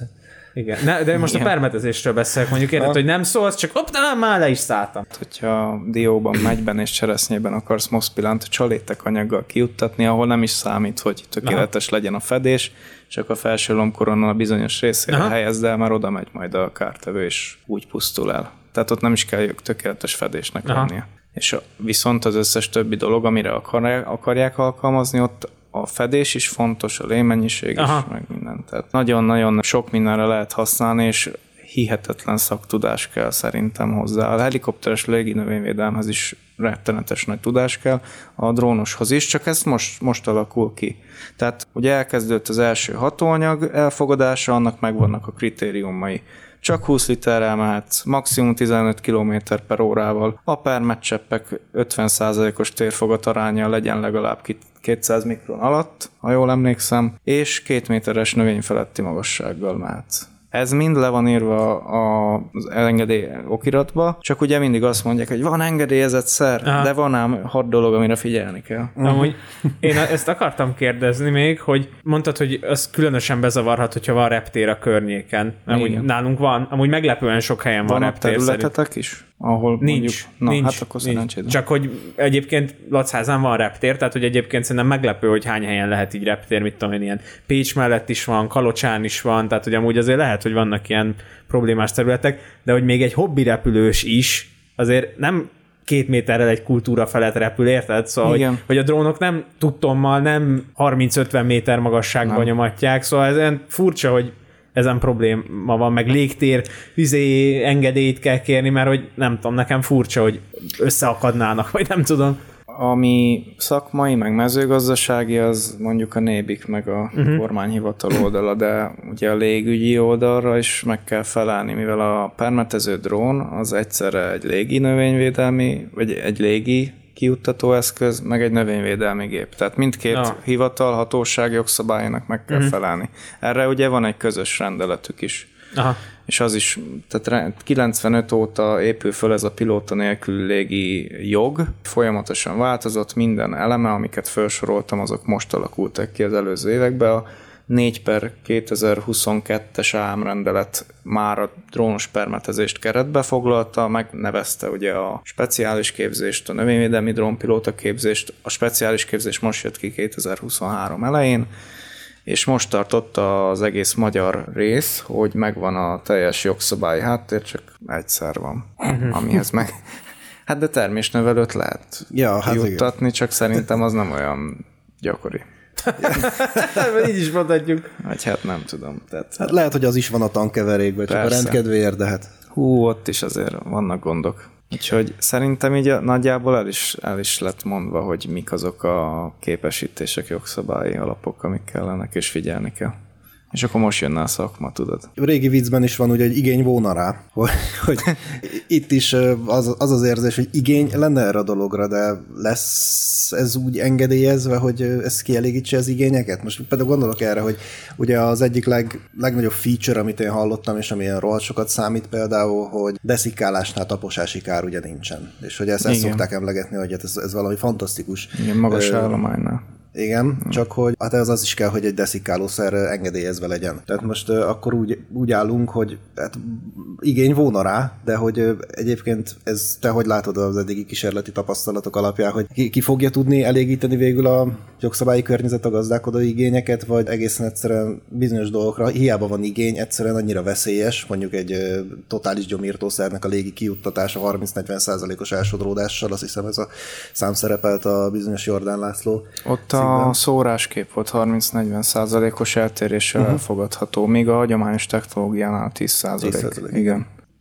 igen. Ne, de most a permetezésről beszélek, mondjuk érted, hogy nem szólsz, csak hopp, nem, már le is szálltam. hogyha dióban, megyben és cseresznyében akarsz moszpilant csalétek anyaggal kijuttatni, ahol nem is számít, hogy tökéletes Aha. legyen a fedés, csak a felső lombkorona a bizonyos részére Aha. Helyezd el, mert oda megy majd a kártevő, és úgy pusztul el. Tehát ott nem is kell tökéletes fedésnek Aha. lennie. És a, viszont az összes többi dolog, amire akarják, akarják alkalmazni, ott a fedés is fontos, a lémennyiség Aha. is, meg minden. Tehát nagyon-nagyon sok mindenre lehet használni, és hihetetlen szaktudás kell szerintem hozzá. A helikopteres légi növényvédelemhez is rettenetes nagy tudás kell, a drónoshoz is, csak ez most, most alakul ki. Tehát ugye elkezdődött az első hatóanyag elfogadása, annak megvannak a kritériumai. Csak 20 literrel mehetsz, maximum 15 km per órával, a permetcseppek 50%-os térfogat aránya legyen legalább 200 mikron alatt, ha jól emlékszem, és két méteres növény feletti magassággal mehetsz. Ez mind le van írva az engedély okiratba, csak ugye mindig azt mondják, hogy van engedélyezett szer, Aha. de van ám hat dolog, amire figyelni kell. Amúgy én ezt akartam kérdezni még, hogy mondtad, hogy az különösen bezavarhat, hogyha van reptér a környéken. Amúgy Igen. nálunk van, amúgy meglepően sok helyen van, Van a reptér szerint. területetek is, ahol Nincs, mondjuk... Na, nincs, hát akkor nincs. Csak hogy egyébként Lacházán van reptér, tehát hogy egyébként szerintem meglepő, hogy hány helyen lehet így reptér, mit tudom én, ilyen Pécs mellett is van, Kalocsán is van, tehát hogy amúgy azért lehet, hogy vannak ilyen problémás területek, de hogy még egy hobbi repülős is azért nem két méterrel egy kultúra felett repül, érted? Szóval, hogy, hogy a drónok nem tudtommal, nem 30-50 méter magasságban Nem. nyomatják, szóval ez olyan furcsa, hogy ezen probléma van, meg légtér, vizé engedélyt kell kérni, mert hogy nem tudom, nekem furcsa, hogy összeakadnának, vagy nem tudom. Ami szakmai, meg mezőgazdasági, az mondjuk a nébik, meg a uh-huh. kormányhivatal oldala, de ugye a légügyi oldalra is meg kell felállni, mivel a permetező drón az egyszerre egy légi növényvédelmi, vagy egy légi kiuttató eszköz, meg egy növényvédelmi gép. Tehát mindkét Ja. hivatal hatóság jogszabályának meg kell uh-huh. felállni. Erre ugye van egy közös rendeletük is. Aha. És az is, tehát re- 95 óta épül föl ez a pilóta nélkül légi jog, folyamatosan változott minden eleme, amiket felsoroltam, azok most alakultak ki az előző években. A 4 per 2022-es ámrendelet már a drónos permetezést keretbe foglalta, megnevezte ugye a speciális képzést, a növényvédelmi drónpilóta képzést, a speciális képzés most jött ki 2023 elején, és most tartott az egész magyar rész, hogy megvan a teljes jogszabályi háttér, csak egyszer van, amihez meg... *laughs* Hát de termésnövelőt lehet Ja, hát igen. juttatni, csak szerintem az nem olyan gyakori. *laughs* így is mondhatjuk. Vagy hát nem tudom. Tehát, Hát lehet, hogy az is van a tankeverékben, csak a Persze. rendkedvéért, de hát... hú, ott is azért vannak gondok. Úgyhogy szerintem így a- nagyjából el is, el is lett mondva, hogy mik azok a képesítések, jogszabályi alapok, amik kellenek, és figyelni kell. És akkor most jönne a szakma, tudod. Régi viccben is van ugye, hogy igény volna rá, *laughs* hogy, hogy itt is ö, az, az az érzés, hogy igény lenne erre a dologra, de lesz ez úgy engedélyezve, hogy ö, ez kielégítse az igényeket? Most például gondolok erre, hogy ugye az egyik leg, legnagyobb feature, amit én hallottam, és ami ilyen rohadt sokat számít például, hogy deszikálásnál taposási kár ugye nincsen. És hogy ezt, ezt Igen. szokták emlegetni, hogy hát ez, ez valami fantasztikus. Igen, magas állománynál. Igen, csak hogy hát ez az is kell, hogy egy deszikálószer engedélyezve legyen. Tehát most ö, akkor úgy, úgy állunk, hogy hát igény volna rá, de hogy egyébként ez te hogy látod az eddigi kísérleti tapasztalatok alapján, hogy ki, ki fogja tudni elégíteni végül a jogszabályi környezet a gazdálkodó igényeket, vagy egészen egyszerűen bizonyos dolgokra hiába van igény, egyszerűen annyira veszélyes, mondjuk egy ö, totális gyomírtószernek a légi kiuttatása 30-40 os elsodródással, azt hiszem ez a szám szerepelt a bizonyos Jordán László Ott a szóráskép volt 30-40 százalékos eltéréssel uh-huh. elfogadható, míg a hagyományos technológiánál 10 százalék. 10%, Igen.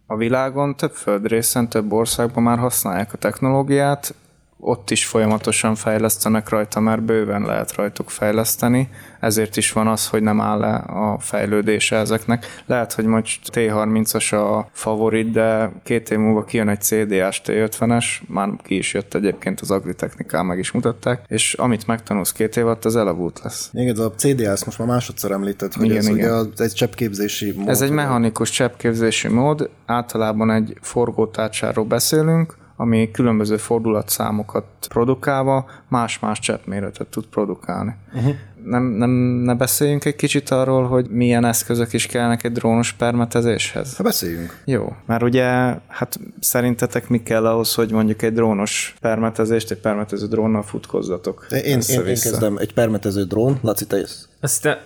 A világon több földrészen, több országban már használják a technológiát, ott is folyamatosan fejlesztenek rajta, mert bőven lehet rajtuk fejleszteni, ezért is van az, hogy nem áll le a fejlődése ezeknek. Lehet, hogy most T30-as a favorit, de két év múlva kijön egy CDS T50-es, már ki is jött egyébként az Agritechnikán, meg is mutatták, és amit megtanulsz két év alatt, az elavult lesz. Igen, ez a CDS most már másodszor említett, hogy Igen, ez igen. ugye az, egy cseppképzési mód. Ez egy mechanikus cseppképzési mód, általában egy forgótárcsáról beszélünk, ami különböző fordulatszámokat produkálva más-más cseppméretet tud produkálni. Uh-huh. Nem, nem, ne beszéljünk egy kicsit arról, hogy milyen eszközök is kellnek egy drónos permetezéshez? Ha beszéljünk. Jó, mert ugye, hát szerintetek mi kell ahhoz, hogy mondjuk egy drónos permetezést, egy permetező drónnal futkozzatok? Én, én, én kezdem egy permetező drón, Laci, te jössz. Aztán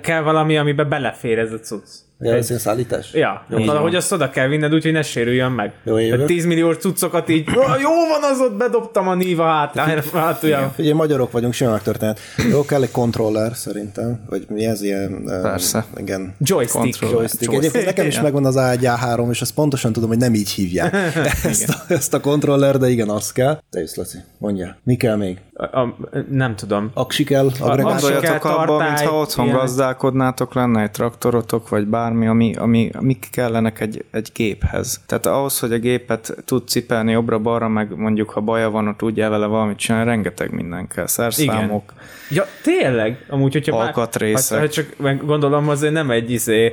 kell valami, amiben belefér ez a cucc. Ja, ez ilyen szállítás? Ja, valahogy azt oda kell vinned, úgyhogy ne sérüljön meg. Jó, én jövök. 10 millió cuccokat így, "Ah, jó van az ott, bedobtam a níva hát, *laughs* hátulján. Ugye magyarok vagyunk, simán megtörténhet. Jó, kell egy kontroller szerintem, vagy mi ez ilyen... Persze. Igen. Joystick. Control. Joystick. Egyébként nekem is megvan az AGA3, és azt pontosan tudom, hogy nem így hívják *laughs* ezt, a, ezt a kontroller, de igen, az kell. Te jössz, Laci, mondja. Mi kell még? A, a, nem tudom. Aksi kell, agregát? az- Gondoljatok kell, abba, tartály, mintha otthon ilyenek. gazdálkodnátok, lenne egy traktorotok, vagy bármi, ami, ami, amik kellenek egy, egy géphez. Tehát ahhoz, hogy a gépet tud cipelni jobbra-balra, meg mondjuk ha baja van, ott tudja vele valamit csinálni, rengeteg minden kell. Szerszámok. Ja, tényleg? Amúgy, hogyha már- Alkatrészek. Ha, ha csak meg gondolom, azért nem egy izé,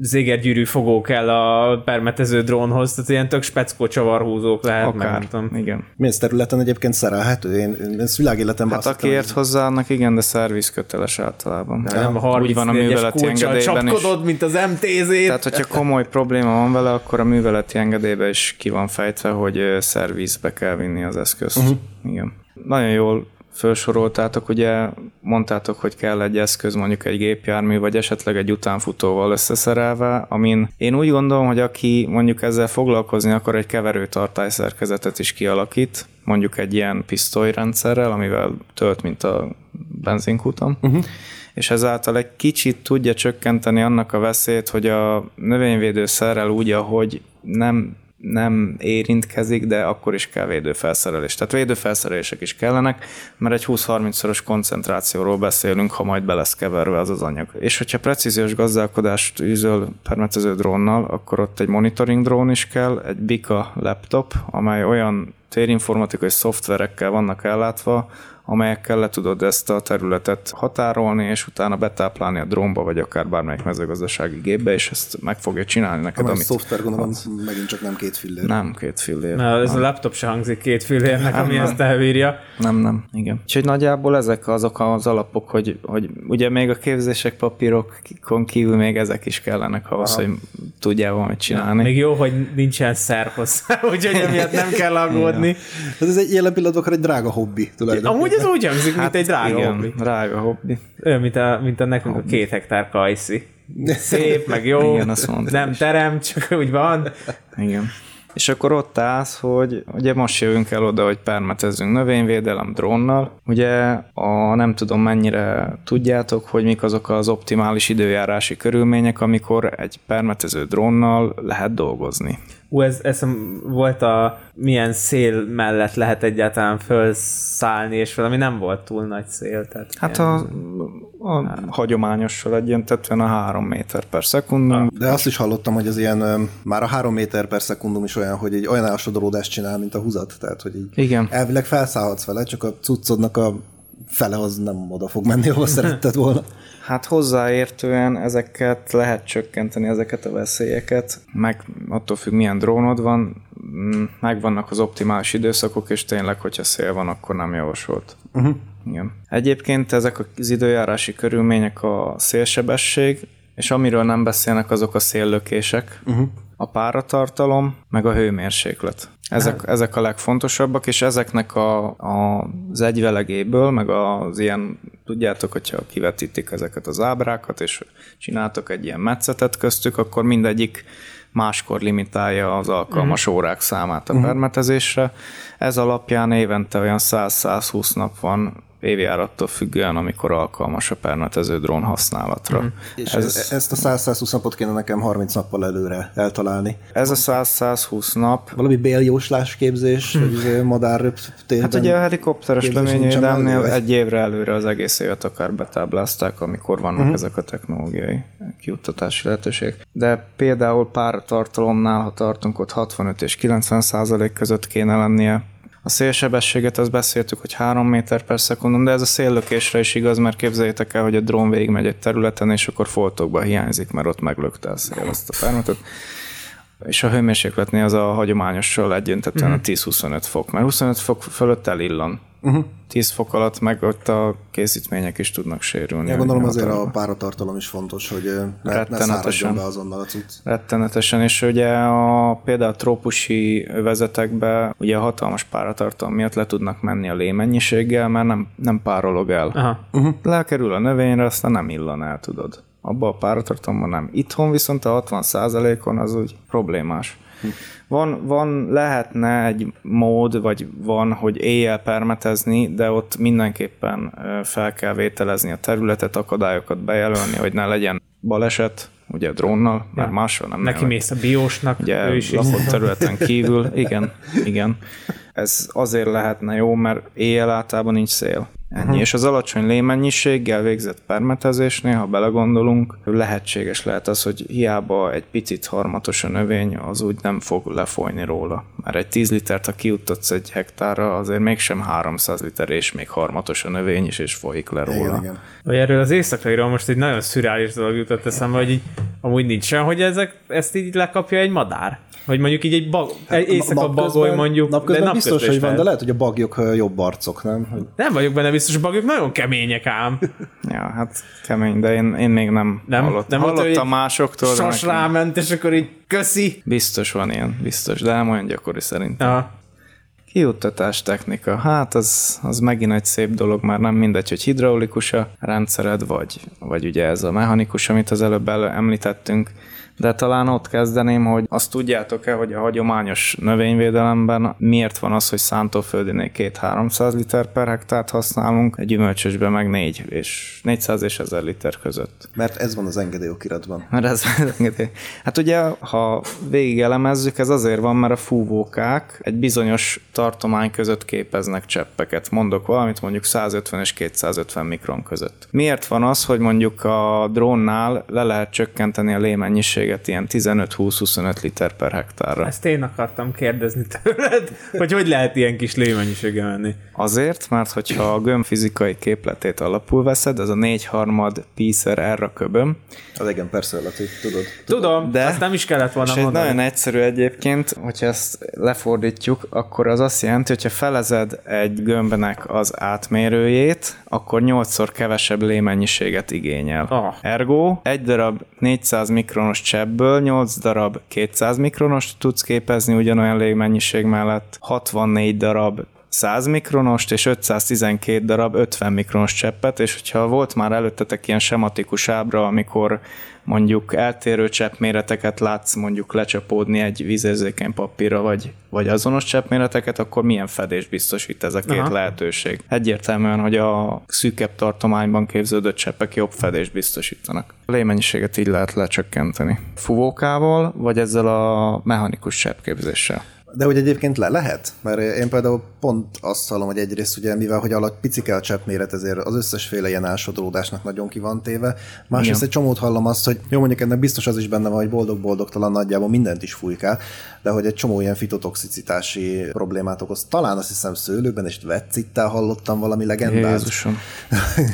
zégergyűrű fogó kell a permetező drónhoz, tehát ilyen tök speckó csavarhúzók lehet, meg Akár. nem tudom. Igen. Milyen területen egyébként szerelhető? Én, én ezt világéletemben Hát aki ért hozzá, annak igen, de szerviz köteles általában. Nem a 30 Úgy van a műveleti engedélyben is. csapkodod, mint az MTZ-t. Tehát, hogyha komoly probléma van vele, akkor a műveleti engedélybe is ki van fejtve, hogy szervizbe kell vinni az eszközt. Uh-huh. Igen. Nagyon jól felsoroltátok, ugye mondtátok, hogy kell egy eszköz, mondjuk egy gépjármű, vagy esetleg egy utánfutóval összeszerelve, amin én úgy gondolom, hogy aki mondjuk ezzel foglalkozni akar, egy keverőtartály szerkezetet is kialakít, mondjuk egy ilyen pisztolyrendszerrel, amivel tölt, mint a benzinkúton, uh-huh. és ezáltal egy kicsit tudja csökkenteni annak a veszélyt, hogy a növényvédőszerrel úgy, ahogy nem nem érintkezik, de akkor is kell védőfelszerelés. Tehát védőfelszerelések is kellenek, mert egy 20-30-szoros koncentrációról beszélünk, ha majd be lesz keverve az az anyag. És hogyha precíziós gazdálkodást űzöl permetező drónnal, akkor ott egy monitoring drón is kell, egy Bika laptop, amely olyan térinformatikai szoftverekkel vannak ellátva, amelyekkel le tudod ezt a területet határolni, és utána betáplálni a drónba, vagy akár bármelyik mezőgazdasági gépbe, és ezt meg fogja csinálni neked, Amely amit szoftver gondolom, megint csak nem két fillér. nem, két fillér. Na, ez a laptop se hangzik két fillérnek, ami ezt elbírja. Nem, nem, igen. Úgyhogy nagyjából ezek azok az alapok, hogy, hogy ugye még a képzések papírokon kívül még ezek is kellenek ahhoz, hogy tudjál valamit csinálni. Még jó, hogy nincsen szer hozzá, *laughs* úgyhogy emiatt nem kell aggódni. Hát ez egy jelen pillanatban akár egy drága hobbi tulajdonképpen. Amúgy ez úgy hangzik, mint egy drága Hát igen, hobbi. drága hobbi. Olyan, mint a, mint a nekünk a két hektár kajszi. Szép, meg jó, Igen, azt mondtad nem is. terem, csak úgy van. Igen. És akkor ott állsz, hogy ugye most jövünk el oda, hogy permetezünk növényvédelem drónnal. Ugye a nem tudom mennyire tudjátok, hogy mik azok az optimális időjárási körülmények, amikor egy permetező drónnal lehet dolgozni. Ú, ez, ez volt a milyen szél mellett lehet egyáltalán felszállni, és valami nem volt túl nagy szél. Tehát Hát ilyen- a, A hagyományossal egyentetően a 3 méter per szekundum. De azt is hallottam, hogy az ilyen, már a 3 méter per szekundum is olyan, hogy egy olyan elsodoródást csinál, mint a húzat. Tehát, hogy így Igen. elvileg felszállhatsz vele, csak a cuccodnak a fele az nem oda fog menni, ahol *laughs* szeretted volna. Hát hozzáértően ezeket lehet csökkenteni, ezeket a veszélyeket, meg attól függ, milyen drónod van, mm, megvannak az optimális időszakok, és tényleg, hogyha szél van, akkor nem javasolt. Uh-huh. Igen. Egyébként ezek az időjárási körülmények a szélsebesség, és amiről nem beszélnek, azok a széllökések, uh-huh. a páratartalom, meg a hőmérséklet. Ezek, ezek a legfontosabbak, és ezeknek a, a, az egyvelegéből, meg az ilyen, tudjátok, hogyha kivetítik ezeket az ábrákat, és csináltok egy ilyen metszetet köztük, akkor mindegyik máskor limitálja az alkalmas órák számát a permetezésre. Ez alapján évente olyan 100-120 nap van évjárattól függően, amikor alkalmas a permetező drón használatra. Mm. És ez, ez, ezt a 100-120 napot kéne nekem 30 nappal előre eltalálni. Ez a 100-120 nap, Valami béljóslás képzés, vagy izé madár Hát ugye a helikopteres leményvédelmnél vagy? egy évre előre az egész évet akár betáblázták, amikor vannak uh-huh. ezek a technológiai kiuttatási lehetőségek. De például páratartalomnál, ha tartunk, ott 65 és 90 százalék között kéne lennie. A szélsebességet azt beszéltük, hogy 3 méter per szekundum, de ez a széllökésre is igaz, mert képzeljétek el, hogy a drón végigmegy egy területen, és akkor foltokba hiányzik, mert ott meglökte a szél azt a permetet. És a hőmérsékletnél az a hagyományossal egyöntetően Mhm. a 10-25 fok, mert 25 fok fölött elillan. Uh-huh. 10 fok alatt meg ott a készítmények is tudnak sérülni. Ja, gondolom azért a páratartalom is fontos, hogy ne, ne Rettenetesen. száradjon be azonnal a cucc. Rettenetesen, és ugye a, például a trópusi övezetekbe ugye a hatalmas páratartalom miatt le tudnak menni a lémennyiséggel, mert nem, nem párolog el. Aha. Uh-huh. Lekerül a növényre, aztán nem illan el, tudod. Abba a páratartalomban nem. Itthon viszont a 60%-on az úgy problémás. Van, van, lehetne egy mód, vagy van, hogy éjjel permetezni, de ott mindenképpen fel kell vételezni a területet, akadályokat bejelölni, hogy ne legyen baleset, ugye drónnal, mert Ja. máshol nem Neki mész a biósnak, Ugye ő is lakott területen kívül, igen, igen. *laughs* Ez azért lehetne jó, mert éjjel általában nincs szél. Ennyi. Uh-huh. És az alacsony lémennyiséggel végzett permetezésnél, ha belegondolunk, lehetséges lehet az, hogy hiába egy picit harmatos a növény, az úgy nem fog lefolyni róla. Mert egy 10 litert, ha kiuttatsz egy hektárra, azért mégsem 300 liter, és még harmatos a növény is, és folyik le róla. Igen, igen. Vagy erről az éjszakairól most egy nagyon szürális dolog jutott eszembe, hogy így, amúgy nincs olyan, hogy ezek, ezt így lekapja egy madár. Vagy mondjuk így egy, bag, egy éjszaka bagoly mondjuk. Napközben de biztos, hogy van, de lehet, hogy a bagyok jobb arcok, nem? Hogy Nem vagyok benne biztos, bagyok nagyon kemények ám. Ja, hát kemény, de én, én még nem, Nem? hallott, Nem volt, hallottam hogy másoktól. Sas ráment, és akkor így köszi. Biztos van ilyen, biztos, de nem olyan gyakori szerintem. Aha. Kiuttatás technika, hát az, az megint egy szép dolog, már nem mindegy, hogy hidraulikus a rendszered, vagy, vagy ugye ez a mechanikus, amit az előbb el, említettünk, de talán ott kezdeném, hogy azt tudjátok-e, hogy a hagyományos növényvédelemben miért van az, hogy szántóföldinél 2-300 liter per hektárt használunk, egy gyümölcsösben meg 4, és 400 és 1000 liter között. Mert ez van az engedélyokiratban. Mert ez Hát ugye, ha végig elemezzük, ez azért van, mert a fúvókák egy bizonyos tartomány között képeznek cseppeket. Mondok valamit, mondjuk 150 és 250 mikron között. Miért van az, hogy mondjuk a drónnál le lehet csökkenteni a lémennyiséget ilyen 15-20-25 liter per hektárra? Ezt én akartam kérdezni tőled, *laughs* hogy hogy lehet ilyen kis lémennyisége menni. Azért, mert hogyha a gömb fizikai képletét alapul veszed, ez a 4 harmad píszer R a köböm, Az igen, persze, Lati, tudod. Tudom, De- azt nem is kellett volna mondani. nagyon egyszerű egyébként, hogyha ezt lefordítjuk, akkor az azt jelenti, hogyha felezed egy gömbnek az átmérőjét, akkor 8-szor kevesebb lémennyiséget igényel. Ah. Ergo egy darab 400 mikronos cseppből 8 darab 200 mikronost tudsz képezni ugyanolyan légmennyiség mellett, 64 darab 100 mikronost és 512 darab 50 mikronos cseppet, és hogyha volt már előttetek ilyen sematikus ábra, amikor mondjuk eltérő cseppméreteket látsz mondjuk lecsapódni egy vízérzékeny papírra, vagy, vagy azonos cseppméreteket, akkor milyen fedés biztosít ez a két Aha. lehetőség. Egyértelműen, hogy a szűkebb tartományban képződött cseppek jobb fedést biztosítanak. A lémennyiséget így lehet lecsökkenteni. Fuvókával, vagy ezzel a mechanikus cseppképzéssel. De hogy egyébként le lehet? Mert én például pont azt hallom, hogy egyrészt ugye, mivel hogy alatt picike a cseppméret, ezért az összesféle ilyen ásodródásnak nagyon ki van téve. Másrészt Igen. egy csomót hallom azt, hogy jó, mondjuk ennek biztos az is benne van, hogy boldog-boldogtalan nagyjából mindent is fújkál, de hogy egy csomó ilyen fitotoxicitási problémát okoz. Talán azt hiszem szőlőben és vetcittel hallottam valami legendát. Jézusom. *laughs*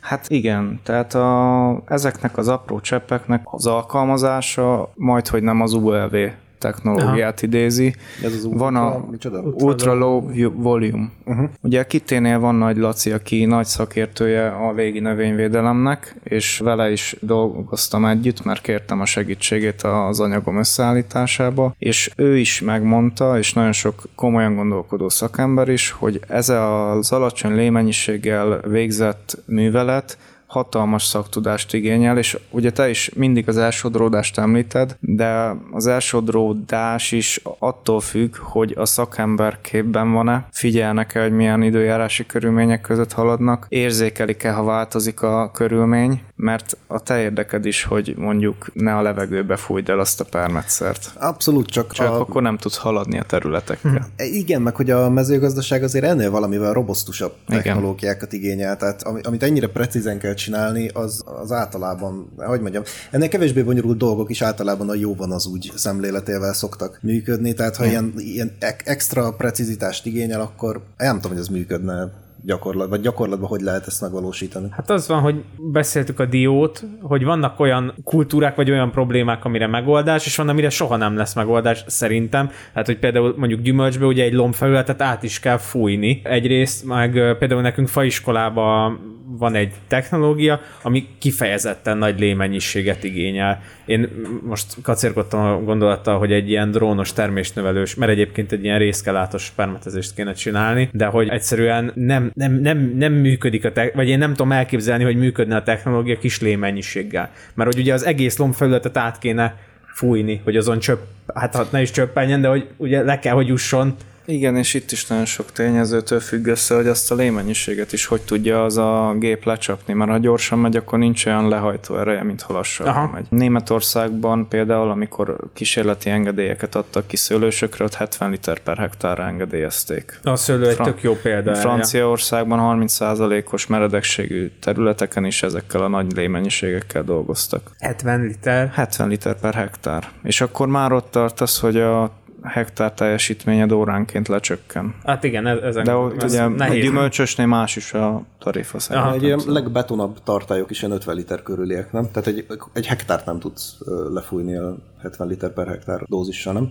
Hát igen, tehát a, ezeknek az apró cseppeknek az alkalmazása majd, hogy nem az ULV technológiát Aha. idézi. Ez az van a ultra- micsoda? Ultra Low Volume. Uh-huh. Ugye a Kitténél van nagy Laci, aki nagy szakértője a légi növényvédelemnek, és vele is dolgoztam együtt, mert kértem a segítségét az anyagom összeállításába, és ő is megmondta, és nagyon sok komolyan gondolkodó szakember is, hogy ez az alacsony lémennyiséggel végzett művelet hatalmas szaktudást igényel, és ugye te is mindig az elsodródást említed, de az elsodródás is attól függ, hogy a szakember képben van-e, figyelnek-e, hogy milyen időjárási körülmények között haladnak, érzékelik-e, ha változik a körülmény, mert a te érdeked is, hogy mondjuk ne a levegőbe fújd el azt a permetszert. Abszolút, csak, Csak a, akkor nem tudsz haladni a területekkel. E, Igen, meg hogy a mezőgazdaság azért ennél valamivel robosztusabb Igen. technológiákat igényel, tehát ami- amit ennyire precízen kell csinálni, az, az általában, hogy mondjam, ennél kevésbé bonyolult dolgok is általában a jó van az úgy szemléletével szoktak működni, tehát ha ilyen, ilyen extra precizitást igényel, akkor nem tudom, hogy ez működne gyakorlatban, vagy gyakorlatban hogy lehet ezt megvalósítani. Hát az van, hogy beszéltük a diót, hogy vannak olyan kultúrák, vagy olyan problémák, amire megoldás, és van, amire soha nem lesz megoldás, szerintem. Hát, hogy például mondjuk gyümölcsbe ugye egy lombfelületet át is kell fújni. Egyrészt, meg például nekünk faiskolában van egy technológia, ami kifejezetten nagy lémennyiséget igényel. Én most kacérkodtam a gondolattal, hogy egy ilyen drónos termésnövelős, mert egyébként egy ilyen részkelátos permetezést kéne csinálni, de hogy egyszerűen nem, nem, nem, nem működik a te- vagy én nem tudom elképzelni, hogy működne a technológia kis lémennyiséggel. Mert hogy ugye az egész lombfelületet át kéne fújni, hogy azon csöpp, hát ha ne is csöppenjen, de hogy ugye le kell, hogy jusson, Igen, és itt is nagyon sok tényezőtől függ össze, hogy azt a lémennyiséget is hogy tudja az a gép lecsapni, mert ha gyorsan megy, akkor nincs olyan lehajtó ereje, mint ha lassan megy. Németországban például, amikor kísérleti engedélyeket adtak ki szőlősökre, ott 70 liter per hektárra engedélyezték. a szőlő egy Fra- tök jó példa. Franciaországban 30%-os meredekségű területeken is ezekkel a nagy lémennyiségekkel dolgoztak. 70 liter. 70 liter per hektár. És akkor már ott tartasz, hogy a hektár teljesítményed óránként lecsökken. Hát igen, ez, ezen De ott ugye a nehéz. gyümölcsösnél más is a tarifa Aha. szerintem. Egy ilyen legbetonabb tartályok is ilyen 50 liter körüliek, nem? Tehát egy, egy hektárt nem tudsz lefújni a 70 liter per hektár dózissal, nem?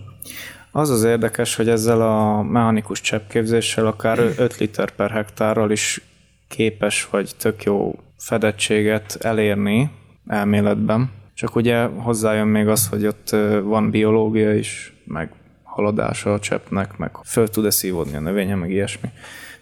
Az az érdekes, hogy ezzel a mechanikus cseppképzéssel akár 5 liter per hektárral is képes vagy tök jó fedettséget elérni elméletben. Csak ugye hozzájön még az, hogy ott van biológia is, meg haladása a cseppnek, meg föl tud-e szívódni a növénye, meg ilyesmi.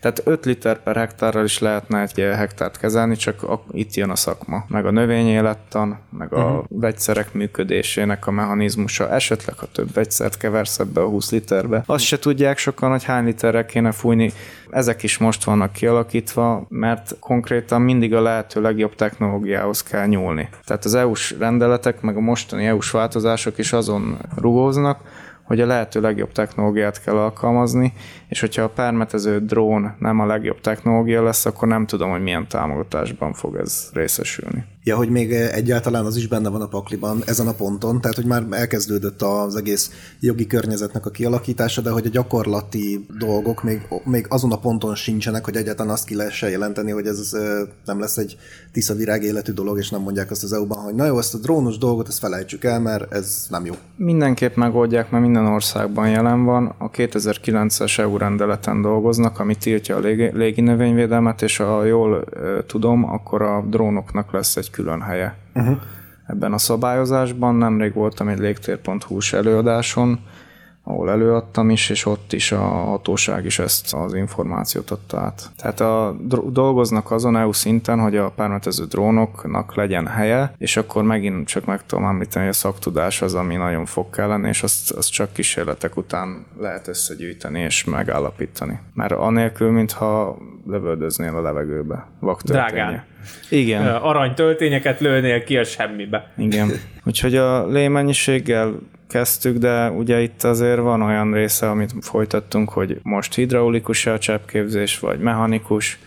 Tehát 5 liter per hektárral is lehetne egy hektárt kezelni, csak a, itt jön a szakma. Meg a növényélettan, meg a uh-huh. vegyszerek működésének a mechanizmusa. Esetleg, ha több vegyszert keversz ebbe a 20 literbe. Azt se tudják sokan, hogy hány literre kéne fújni. Ezek is most vannak kialakítva, mert konkrétan mindig a lehető legjobb technológiához kell nyúlni. Tehát az EU-s rendeletek, meg a mostani EU-s változások is azon rugóznak, hogy a lehető legjobb technológiát kell alkalmazni, és hogyha a permetező drón nem a legjobb technológia lesz, akkor nem tudom, hogy milyen támogatásban fog ez részesülni. Ja, hogy még egyáltalán az is benne van a pakliban ezen a ponton, tehát hogy már elkezdődött az egész jogi környezetnek a kialakítása, de hogy a gyakorlati dolgok még, még azon a ponton sincsenek, hogy egyáltalán azt ki lehessen jelenteni, hogy ez ö, nem lesz egy tiszta virág életű dolog, és nem mondják azt az EU-ban, hogy na jó, ezt a drónos dolgot, ezt felejtsük el, mert ez nem jó. Mindenképp megoldják, mert minden országban jelen van. A 2009-es EU rendeleten dolgoznak, ami tiltja a légi, légi növényvédelmet, és ha jól ö, tudom, akkor a drónoknak lesz egy külön helye. Uh-huh. Ebben a szabályozásban nemrég voltam egy légtér.hu-s előadáson, ahol előadtam is, és ott is a hatóság is ezt az információt adta át. Tehát a, dolgoznak azon EU szinten, hogy a permetező drónoknak legyen helye, és akkor megint csak meg tudom említeni, hogy a szaktudás az, ami nagyon fog kellene, és azt, azt csak kísérletek után lehet összegyűjteni és megállapítani. Mert anélkül, mintha lövöldöznél a levegőbe. Vaktörténye. Drágán. Igen. Arany töltényeket lőnél ki a semmibe. Igen. *laughs* Úgyhogy a lémennyiséggel kezdtük, de ugye itt azért van olyan része, amit folytattunk, hogy most hidraulikus a cseppképzés, vagy mechanikus,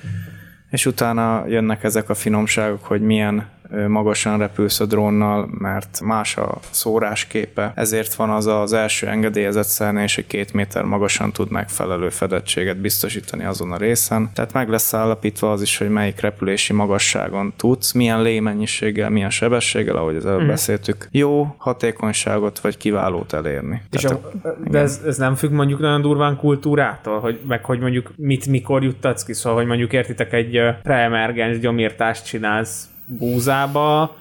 és utána jönnek ezek a finomságok, hogy milyen magasan repülsz a drónnal, mert más a szórásképe, ezért van az az első engedélyezett szernés, hogy két méter magasan tud megfelelő fedettséget biztosítani azon a részen. Tehát meg lesz állapítva az is, hogy melyik repülési magasságon tudsz, milyen lémennyiséggel, milyen sebességgel, ahogy az előbb beszéltük, jó hatékonyságot vagy kiválót elérni. És Tehát a, de ez, ez nem függ mondjuk nagyon durván kultúrától, hogy, meg hogy mondjuk mit, mikor juttatsz ki, szóval hogy mondjuk értitek egy preemergens gyomírtást csinálsz búzába,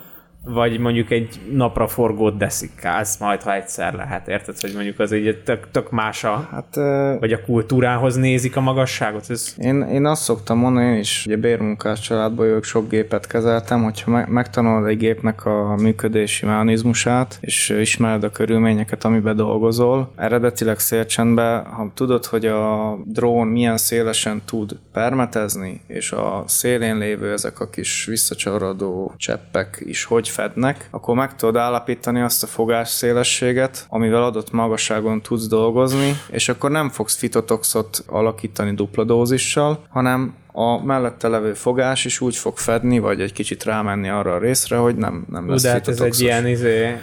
vagy mondjuk egy napra forgót deszikálsz majd, ha egyszer lehet, érted, hogy mondjuk az egy tök, tök más a, Hát vagy a kultúrához nézik a magasságot, ez Én, én azt szoktam mondani, én is ugye bérmunkás családból jövök, sok gépet kezeltem, hogyha me- megtanulod egy gépnek a működési mechanizmusát, és ismered a körülményeket, amiben dolgozol, eredetileg szélcsendben, ha tudod, hogy a drón milyen szélesen tud permetezni, és a szélén lévő ezek a kis visszacsarodó cseppek is hogy fednek, akkor meg tudod állapítani azt a fogásszélességet, amivel adott magasságon tudsz dolgozni, és akkor nem fogsz fitotoxot alakítani dupla dózissal, hanem a mellette levő fogás is úgy fog fedni, vagy egy kicsit rámenni arra a részre, hogy nem, nem lesz de hát ez egy ilyen izé,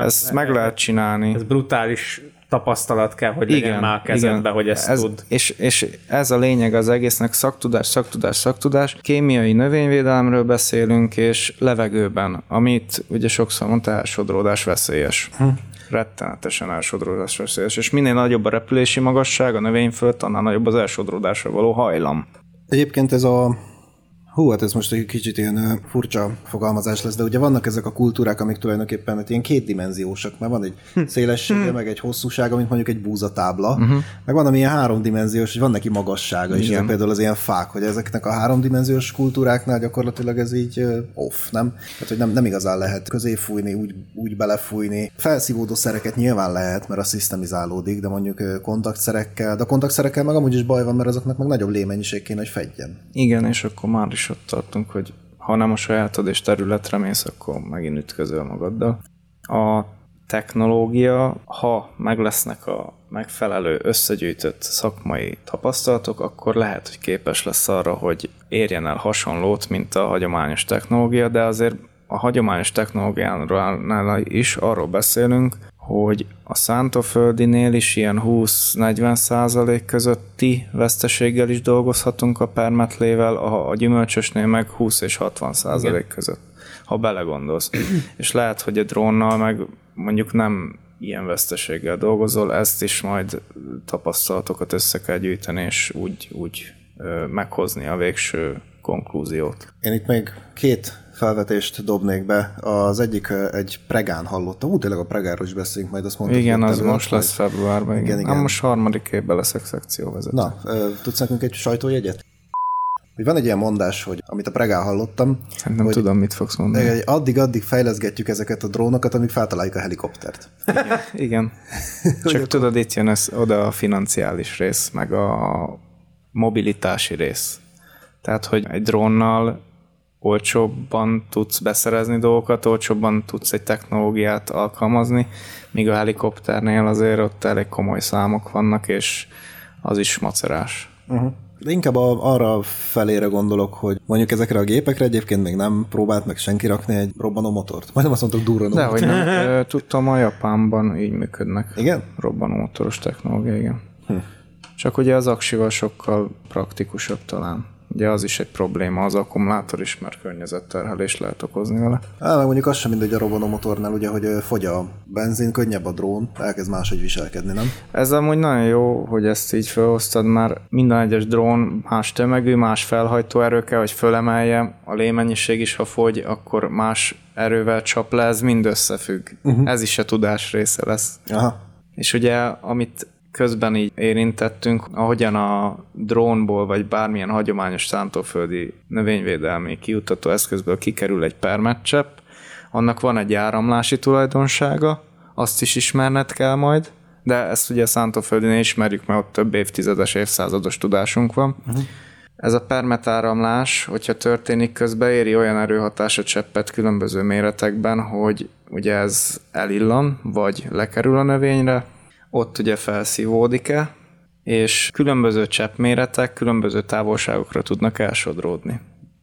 Ezt meg lehet csinálni. ez brutális tapasztalat kell, hogy legyen már a kezedbe, hogy ezt ez, tud. És, és ez a lényeg az egésznek, szaktudás, szaktudás, szaktudás. Kémiai növényvédelemről beszélünk, és levegőben, amit ugye sokszor mondta, elsodródás veszélyes. Hm. Rettenetesen elsodródás veszélyes. És minél nagyobb a repülési magasság a növény fölött, annál nagyobb az elsodródásra való hajlam. Egyébként ez a Hú, hát ez most egy kicsit ilyen furcsa fogalmazás lesz, de ugye vannak ezek a kultúrák, amik tulajdonképpen hát ilyen kétdimenziósak, mert van egy szélessége, meg egy hosszúsága, mint mondjuk egy búzatábla, uh-huh. meg van ami ilyen háromdimenziós, hogy van neki magassága, Igen. ezek például az ilyen fák, hogy ezeknek a háromdimenziós kultúráknál gyakorlatilag ez így off, nem? Tehát, hogy nem, nem igazán lehet közé fújni, úgy, úgy belefújni. Felszívódó szereket nyilván lehet, mert a szisztemizálódik, de mondjuk kontaktszerekkel, de a kontaktszerekkel meg amúgy is baj van, mert azoknak meg nagyobb lémennyiség kéne, hogy fedjen. Igen, és akkor már is ott tartunk, hogy ha nem a sajátod és területre mész, akkor megint ütközöl magaddal. A technológia, ha meg lesznek a megfelelő összegyűjtött szakmai tapasztalatok, akkor lehet, hogy képes lesz arra, hogy érjen el hasonlót, mint a hagyományos technológia, de azért a hagyományos technológiánál is arról beszélünk, hogy a szántóföldinél is ilyen 20-40 százalék közötti veszteséggel is dolgozhatunk a permetlével, a, a gyümölcsösnél meg 20 és 60 százalék között, ha belegondolsz. és lehet, hogy a drónnal meg mondjuk nem ilyen veszteséggel dolgozol, ezt is majd tapasztalatokat össze kell gyűjteni, és úgy, úgy ö, meghozni a végső konklúziót. Én itt még két felvetést dobnék be. Az egyik egy pregán hallottam. Ú, tényleg a pregáról is beszélünk, majd azt mondtuk. Igen, az most lesz februárban. Igen, Igen, igen. igen. Ám most harmadik évben leszek szekcióvezető. Na, tudsz nekünk egy sajtójegyet? Hogy van egy ilyen mondás, hogy amit a pregán hallottam, Hát nem hogy tudom, mit fogsz mondani. hogy addig-addig fejleszgetjük ezeket a drónokat, amíg feltaláljuk a helikoptert. Igen. *laughs* Csak tudod, itt jön ez, oda a financiális rész, meg a mobilitási rész. Tehát, hogy egy drónnal olcsóbban tudsz beszerezni dolgokat, olcsóbban tudsz egy technológiát alkalmazni, míg a helikopternél azért ott elég komoly számok vannak, és az is macerás. De inkább a, arra felére gondolok, hogy mondjuk ezekre a gépekre egyébként még nem próbált meg senki rakni egy robbanó motort. Majdnem azt mondtuk durranó De hogy nem, *laughs* tudtam, a Japánban így működnek. Igen? Robbanó motoros technológia, igen. Hm. Csak ugye az aksival sokkal praktikusabb talán. Ugye az is egy probléma, az akkumulátor is, mert környezetterhelést lehet okozni vele. Á, mondjuk az sem mindegy a robbanó motornál, ugye, hogy fogy a benzin, könnyebb a drón, elkezd máshogy viselkedni, nem? Ez amúgy nagyon jó, hogy ezt így felhoztad, már minden egyes drón más tömegű, más felhajtóerő kell, hogy fölemelje, a lémennyiség is, ha fogy, akkor más erővel csap le, ez mind összefügg. Uh-huh. Ez is a tudás része lesz. Aha. És ugye, amit közben így érintettünk, ahogyan a drónból, vagy bármilyen hagyományos szántóföldi növényvédelmi kiutató eszközből kikerül egy permetcsepp, annak van egy áramlási tulajdonsága, azt is ismerned kell majd, de ezt ugye szántóföldinél ismerjük, mert ott több évtizedes, évszázados tudásunk van. Uh-huh. Ez a permetáramlás, hogyha történik közben, éri olyan erőhatás a cseppet különböző méretekben, hogy ugye ez elillan, vagy lekerül a növényre, ott ugye felszívódik-e, és különböző cseppméretek különböző távolságokra tudnak elsodródni.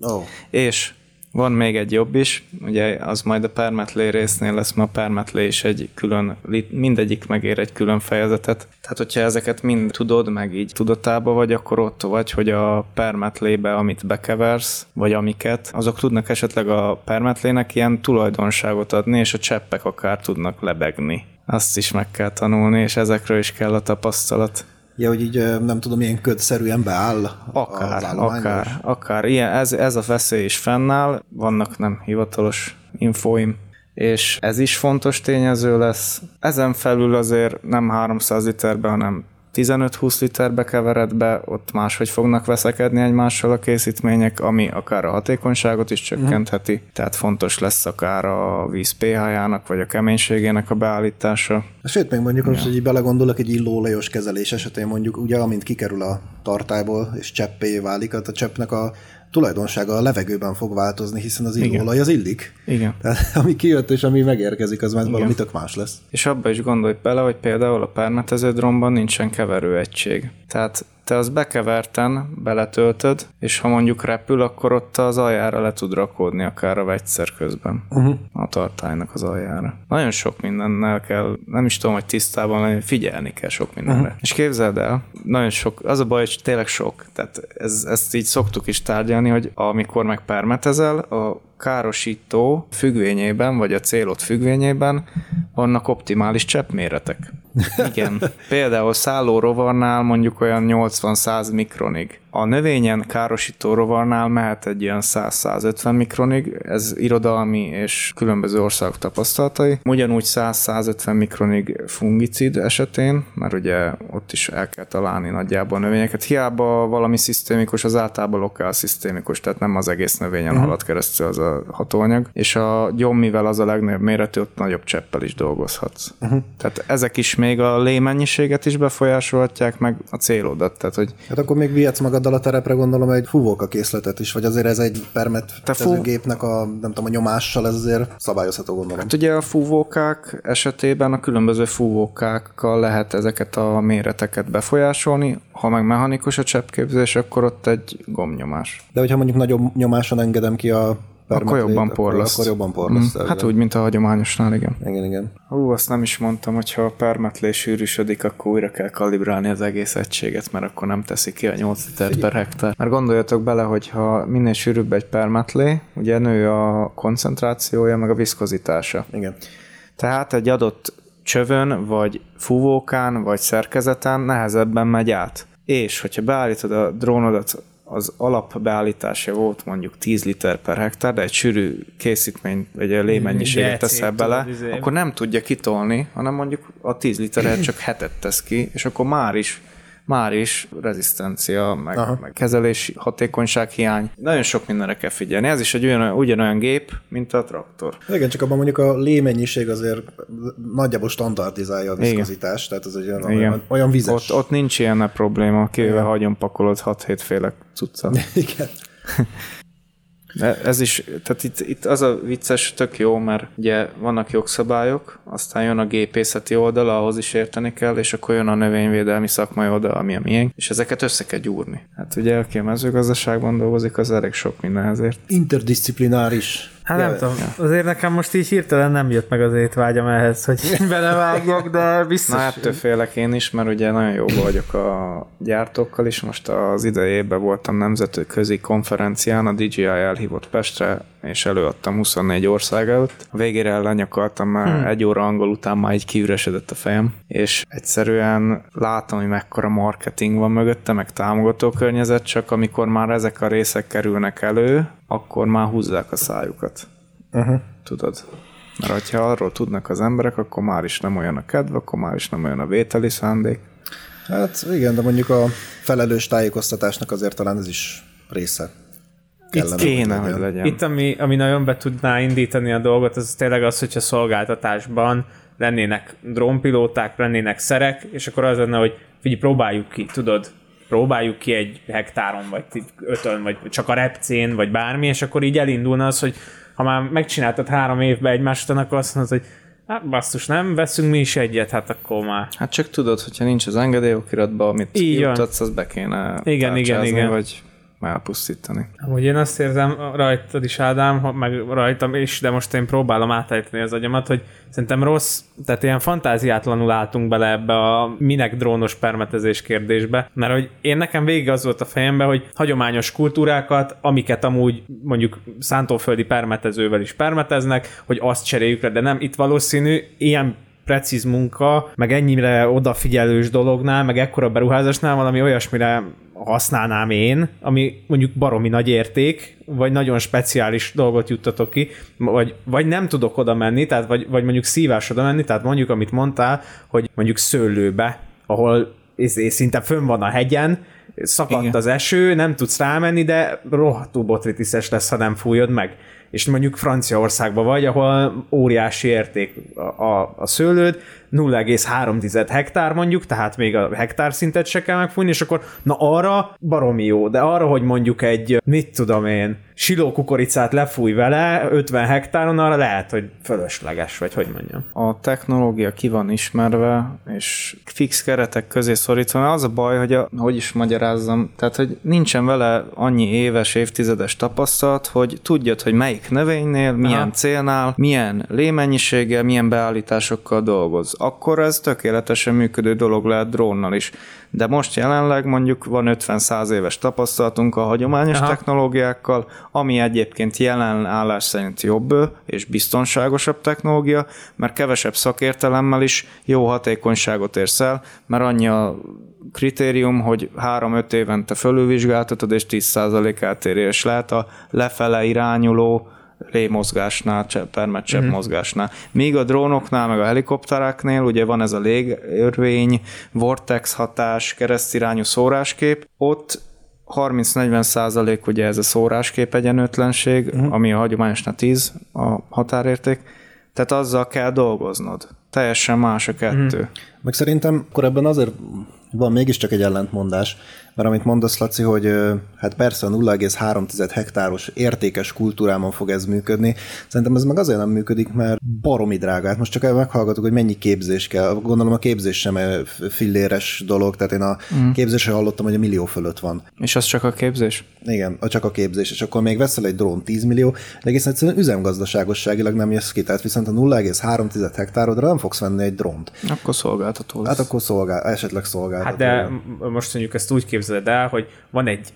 Ó, És van még egy jobb is, ugye az majd a permetlé résznél lesz, mert a permetlé is egy külön, mindegyik megér egy külön fejezetet. Tehát, hogyha ezeket mind tudod, meg így tudatába vagy, akkor ott vagy, hogy a permetlébe, amit bekeversz, vagy amiket, azok tudnak esetleg a permetlének ilyen tulajdonságot adni, és a cseppek akár tudnak lebegni. Azt is meg kell tanulni, és ezekről is kell a tapasztalat. ja, hogy így nem tudom, milyen ködszerűen beáll Akár, akár, akár. Ilyen, ez, ez a veszély is fennáll, vannak nem hivatalos infóim, és ez is fontos tényező lesz. Ezen felül azért nem 300 literbe, hanem 15-20 literbe kevered be, ott máshogy fognak veszekedni egymással a készítmények, ami akár a hatékonyságot is csökkentheti, uh-huh. tehát fontos lesz akár a víz pH-jának, vagy a keménységének a beállítása. Sőt, még mondjuk most, hogy belegondolok, egy illóolajos kezelés esetén mondjuk, ugye amint kikerül a tartályból és cseppé válik, hát a cseppnek a tulajdonsága a levegőben fog változni, hiszen az illóolaj az illik. Igen. Tehát *laughs* ami kijött és ami megérkezik, az már valami tök más lesz. És abba is gondolj bele, hogy például a permetező drónban nincsen keverőegység. Tehát te azt bekeverten beletöltöd, és ha mondjuk repül, akkor ott az aljára le tud rakódni akár a vegyszer közben. Uh-huh. A tartálynak az aljára. Nagyon sok mindennel kell, nem is tudom, hogy tisztában lenni, figyelni kell sok mindenre. Uh-huh. És képzeld el, nagyon sok, az a baj, hogy tényleg sok. Tehát ez, ezt így szoktuk is tárgyalni, hogy amikor meg permetezel, a károsító függvényében, vagy a célod függvényében vannak optimális cseppméretek. Igen. *laughs* Például szálló rovarnál mondjuk olyan 80-100 mikronig. A növényen károsító rovarnál mehet egy ilyen 100-150 mikronig, ez irodalmi és különböző országok tapasztalatai. Ugyanúgy 100-150 mikronig fungicid esetén, mert ugye ott is el kell találni nagyjából a növényeket. Hiába valami szisztémikus, az általában lokál szisztémikus, tehát nem az egész növényen uh-huh. halad keresztül az a hatóanyag. És a gyom, mivel az a legnagyobb méretű, ott nagyobb cseppel is dolgozhatsz. Uh-huh. Tehát ezek is még a légmennyiséget is befolyásolhatják, meg a célodat. Tehát, hogy Hát akkor még vihetsz magaddal a terepre gondolom egy fúvóka készletet is, vagy azért ez egy permet fú- gépnek a, nem tudom, a nyomással ez azért szabályozható gondolom. Hát ugye a fúvókák esetében a különböző fúvókákkal lehet ezeket a méreteket befolyásolni, ha meg mechanikus a cseppképzés, akkor ott egy gomnyomás. De hogyha mondjuk nagyobb nyomáson engedem ki a Akkor jobban porlaszt. Akkor jobban porlaszt. Mm, hát úgy, mint a hagyományosnál, igen. Igen, igen. Hú, azt nem is mondtam, hogy ha a permetlé sűrűsödik, akkor újra kell kalibrálni az egész egységet, mert akkor nem teszi ki a 8 liter per hektár. Mert gondoljatok bele, hogy ha minél sűrűbb egy permetlé, ugye nő a koncentrációja, meg a viszkozitása. Igen. Tehát egy adott csövön, vagy fúvókán, vagy szerkezeten nehezebben megy át. És hogyha beállítod a drónodat, az alapbeállítása volt mondjuk 10 liter per hektár, de egy sűrű készítmény, vagy a lémennyiséget teszel bele, izé. akkor nem tudja kitolni, hanem mondjuk a 10 literért *clears throat* csak hetet tesz ki, és akkor már is már is rezisztencia, meg, meg kezelési hatékonyság hiány. Nagyon sok mindenre kell figyelni. Ez is egy olyan, ugyanolyan gép, mint a traktor. Igen, csak abban mondjuk a lémennyiség azért nagyjából standardizálja a viszkozitást, tehát ez egy olyan, Igen. olyan, olyan vizes. Ott, ott nincs ilyen probléma, kivéve hagyom pakolod 6-7 féle cuccat. Igen. *laughs* Ez is, tehát itt, itt az a vicces, tök jó, mert ugye vannak jogszabályok, aztán jön a gépészeti oldala, ahhoz is érteni kell, és akkor jön a növényvédelmi szakmai oldal, ami a miénk, és ezeket össze kell gyúrni. Hát ugye, aki a mezőgazdaságban dolgozik, az elég sok minden ezért. Interdisziplináris. Hát nem Ja, tudom, azért nekem most így hirtelen nem jött meg az étvágyam ehhez, hogy *laughs* belevágjak, de biztos. Na ettől félek én is, mert ugye nagyon jó vagyok a gyártókkal is. Most az idejében voltam nemzetközi konferencián, a DJI elhívott Pestre, és előadtam 24 ország előtt. A végére lenyakaltam, mert hmm. egy óra angol után már így kiüresedett a fejem, és egyszerűen látom, hogy mekkora marketing van mögötte, meg támogató környezet, csak amikor már ezek a részek kerülnek elő, akkor már húzzák a szájukat. Uh-huh. Tudod? Mert ha arról tudnak az emberek, akkor már is nem olyan a kedv, akkor már is nem olyan a vételi szándék. Hát igen, de mondjuk a felelős tájékoztatásnak azért talán ez is része. Kellene, Kéne, hogy hogy legyen. legyen. Itt, ami, ami nagyon be tudná indítani a dolgot, az tényleg az, hogyha szolgáltatásban lennének drónpilóták, lennének szerek, és akkor az lenne, hogy figyelj, próbáljuk ki, tudod, próbáljuk ki egy hektáron, vagy ötön, vagy csak a repcén, vagy bármi, és akkor így elindulna az, hogy ha már megcsináltad három évben egymást, akkor azt mondod, hogy hát basszus, nem veszünk mi is egyet, hát akkor már. Hát csak tudod, hogyha nincs az engedélyokiratban, amit Így van. juttatsz, az be kéne Igen, igen, igen. vagy elpusztítani. Amúgy én azt érzem rajtad is, Ádám, meg rajtam is, de most én próbálom átállítani az agyamat, hogy szerintem rossz, tehát ilyen fantáziátlanul álltunk bele ebbe a minek drónos permetezés kérdésbe, mert hogy én nekem végig az volt a fejemben, hogy hagyományos kultúrákat, amiket amúgy mondjuk szántóföldi permetezővel is permeteznek, hogy azt cseréljük le, de nem, itt valószínű ilyen precíz munka, meg ennyire odafigyelős dolognál, meg ekkora beruházásnál valami olyasmire használnám én, ami mondjuk baromi nagy érték, vagy nagyon speciális dolgot juttatok ki, vagy, vagy nem tudok oda menni, tehát vagy, vagy mondjuk szívás oda menni, tehát mondjuk, amit mondtál, hogy mondjuk szőlőbe, ahol izé, szinte fönn van a hegyen, szakadt. Igen. az eső, nem tudsz rámenni, de rohadtul botritiszes lesz, ha nem fújod meg. És mondjuk Franciaországban vagy, ahol óriási érték a, a, a szőlőd, 0,3 hektár mondjuk, tehát még a hektár szintet se kell megfújni, és akkor na arra baromi jó, de arra, hogy mondjuk egy, mit tudom én, siló kukoricát lefúj vele 50 hektáron, arra lehet, hogy fölösleges, vagy hogy mondjam. A technológia ki van ismerve, és fix keretek közé szorítva, mert az a baj, hogy a, hogy is magyarázzam, tehát, hogy nincsen vele annyi éves, évtizedes tapasztalat, hogy tudjad, hogy melyik növénynél, milyen Aha. célnál, milyen lémennyiséggel, milyen beállításokkal dolgoz. Akkor ez tökéletesen működő dolog lehet drónnal is. De most jelenleg mondjuk van 50-100 éves tapasztalatunk a hagyományos Aha. technológiákkal, ami egyébként jelen állás szerint jobb és biztonságosabb technológia, mert kevesebb szakértelemmel is jó hatékonyságot érsz el, mert annyi a kritérium, hogy 3-5 évente fölülvizsgáltatod, és 10% eltérés lehet a lefele irányuló rémozgásnál, csepp- permetcsepp mm. mozgásnál. Míg a drónoknál, meg a helikoptereknél ugye van ez a légörvény, vortex hatás, keresztirányú szóráskép, ott 30-40 százalék ugye ez a szóráskép egyenlőtlenség, uh-huh. ami a hagyományosnál 10 a határérték, tehát azzal kell dolgoznod. Teljesen más a kettő. Uh-huh. Meg szerintem akkor ebben azért van mégiscsak egy ellentmondás, mert amit mondasz, Laci, hogy hát persze a 0,3 hektáros értékes kultúrában fog ez működni. Szerintem ez meg azért nem működik, mert baromi drága. Hát most csak meghallgatok, hogy mennyi képzés kell. Gondolom a képzés sem egy filléres dolog, tehát én a mm. képzésre hallottam, hogy a millió fölött van. És az csak a képzés? Igen, a- csak a képzés, és akkor még veszel egy drón 10 millió, de egészen egyszerűen üzemgazdaságosságilag nem jössz ki, tehát viszont a 0,3 hektárodra nem fogsz venni egy drónt. Akkor szolgáltató lesz. Hát akkor szolgál, esetleg szolgáltató. Hát de most mondjuk ezt úgy képzeled el, hogy van egy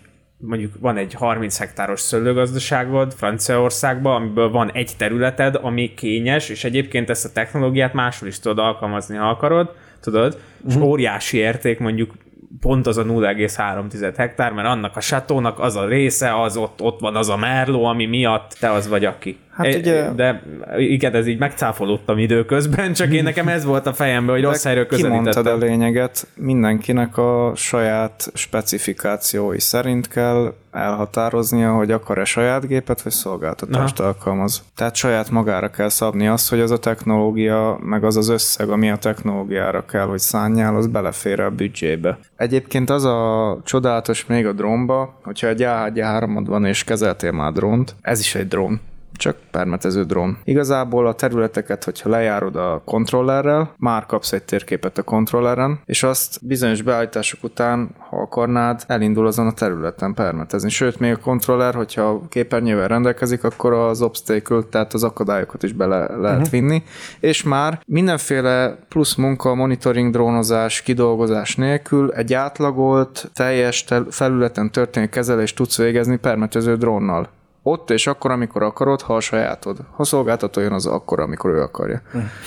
mondjuk van egy 30 hektáros szőlőgazdaságod Franciaországban, amiből van egy területed, ami kényes, és egyébként ezt a technológiát máshol is tudod alkalmazni, ha akarod, tudod, és Mhm. óriási érték mondjuk pont az a 0,3 hektár, mert annak a satónak az a része, az ott, ott van az a merló, ami miatt te az vagy aki. Hát ugye- De igen, ez így megcáfolódtam időközben, csak én nekem ez volt a fejemben, hogy rossz helyről Kimondtad a közelítettem. lényeget, mindenkinek a saját specifikációi szerint kell elhatároznia, hogy akar-e saját gépet vagy szolgáltatást Aha. alkalmaz. Tehát saját magára kell szabni azt, hogy az a technológia, meg az az összeg, ami a technológiára kell, hogy szálljál, az belefér a büdzsébe. Egyébként az a csodálatos még a drónba, hogyha egy A1-3 van és kezeltél már drónt, ez is egy drón csak permetező drón. Igazából a területeket, hogyha lejárod a kontrollerrel, már kapsz egy térképet a kontrolleren, és azt bizonyos beállítások után, ha akarnád, elindul azon a területen permetezni. Sőt, még a kontroller, hogyha a képernyővel rendelkezik, akkor az obstacle, tehát az akadályokat is bele lehet uh-huh. vinni, és már mindenféle plusz munka, monitoring, drónozás, kidolgozás nélkül egy átlagolt, teljes tel- felületen történő kezelést tudsz végezni permetező drónnal ott és akkor, amikor akarod, ha a sajátod. Ha szolgáltató jön, az akkor, amikor ő akarja.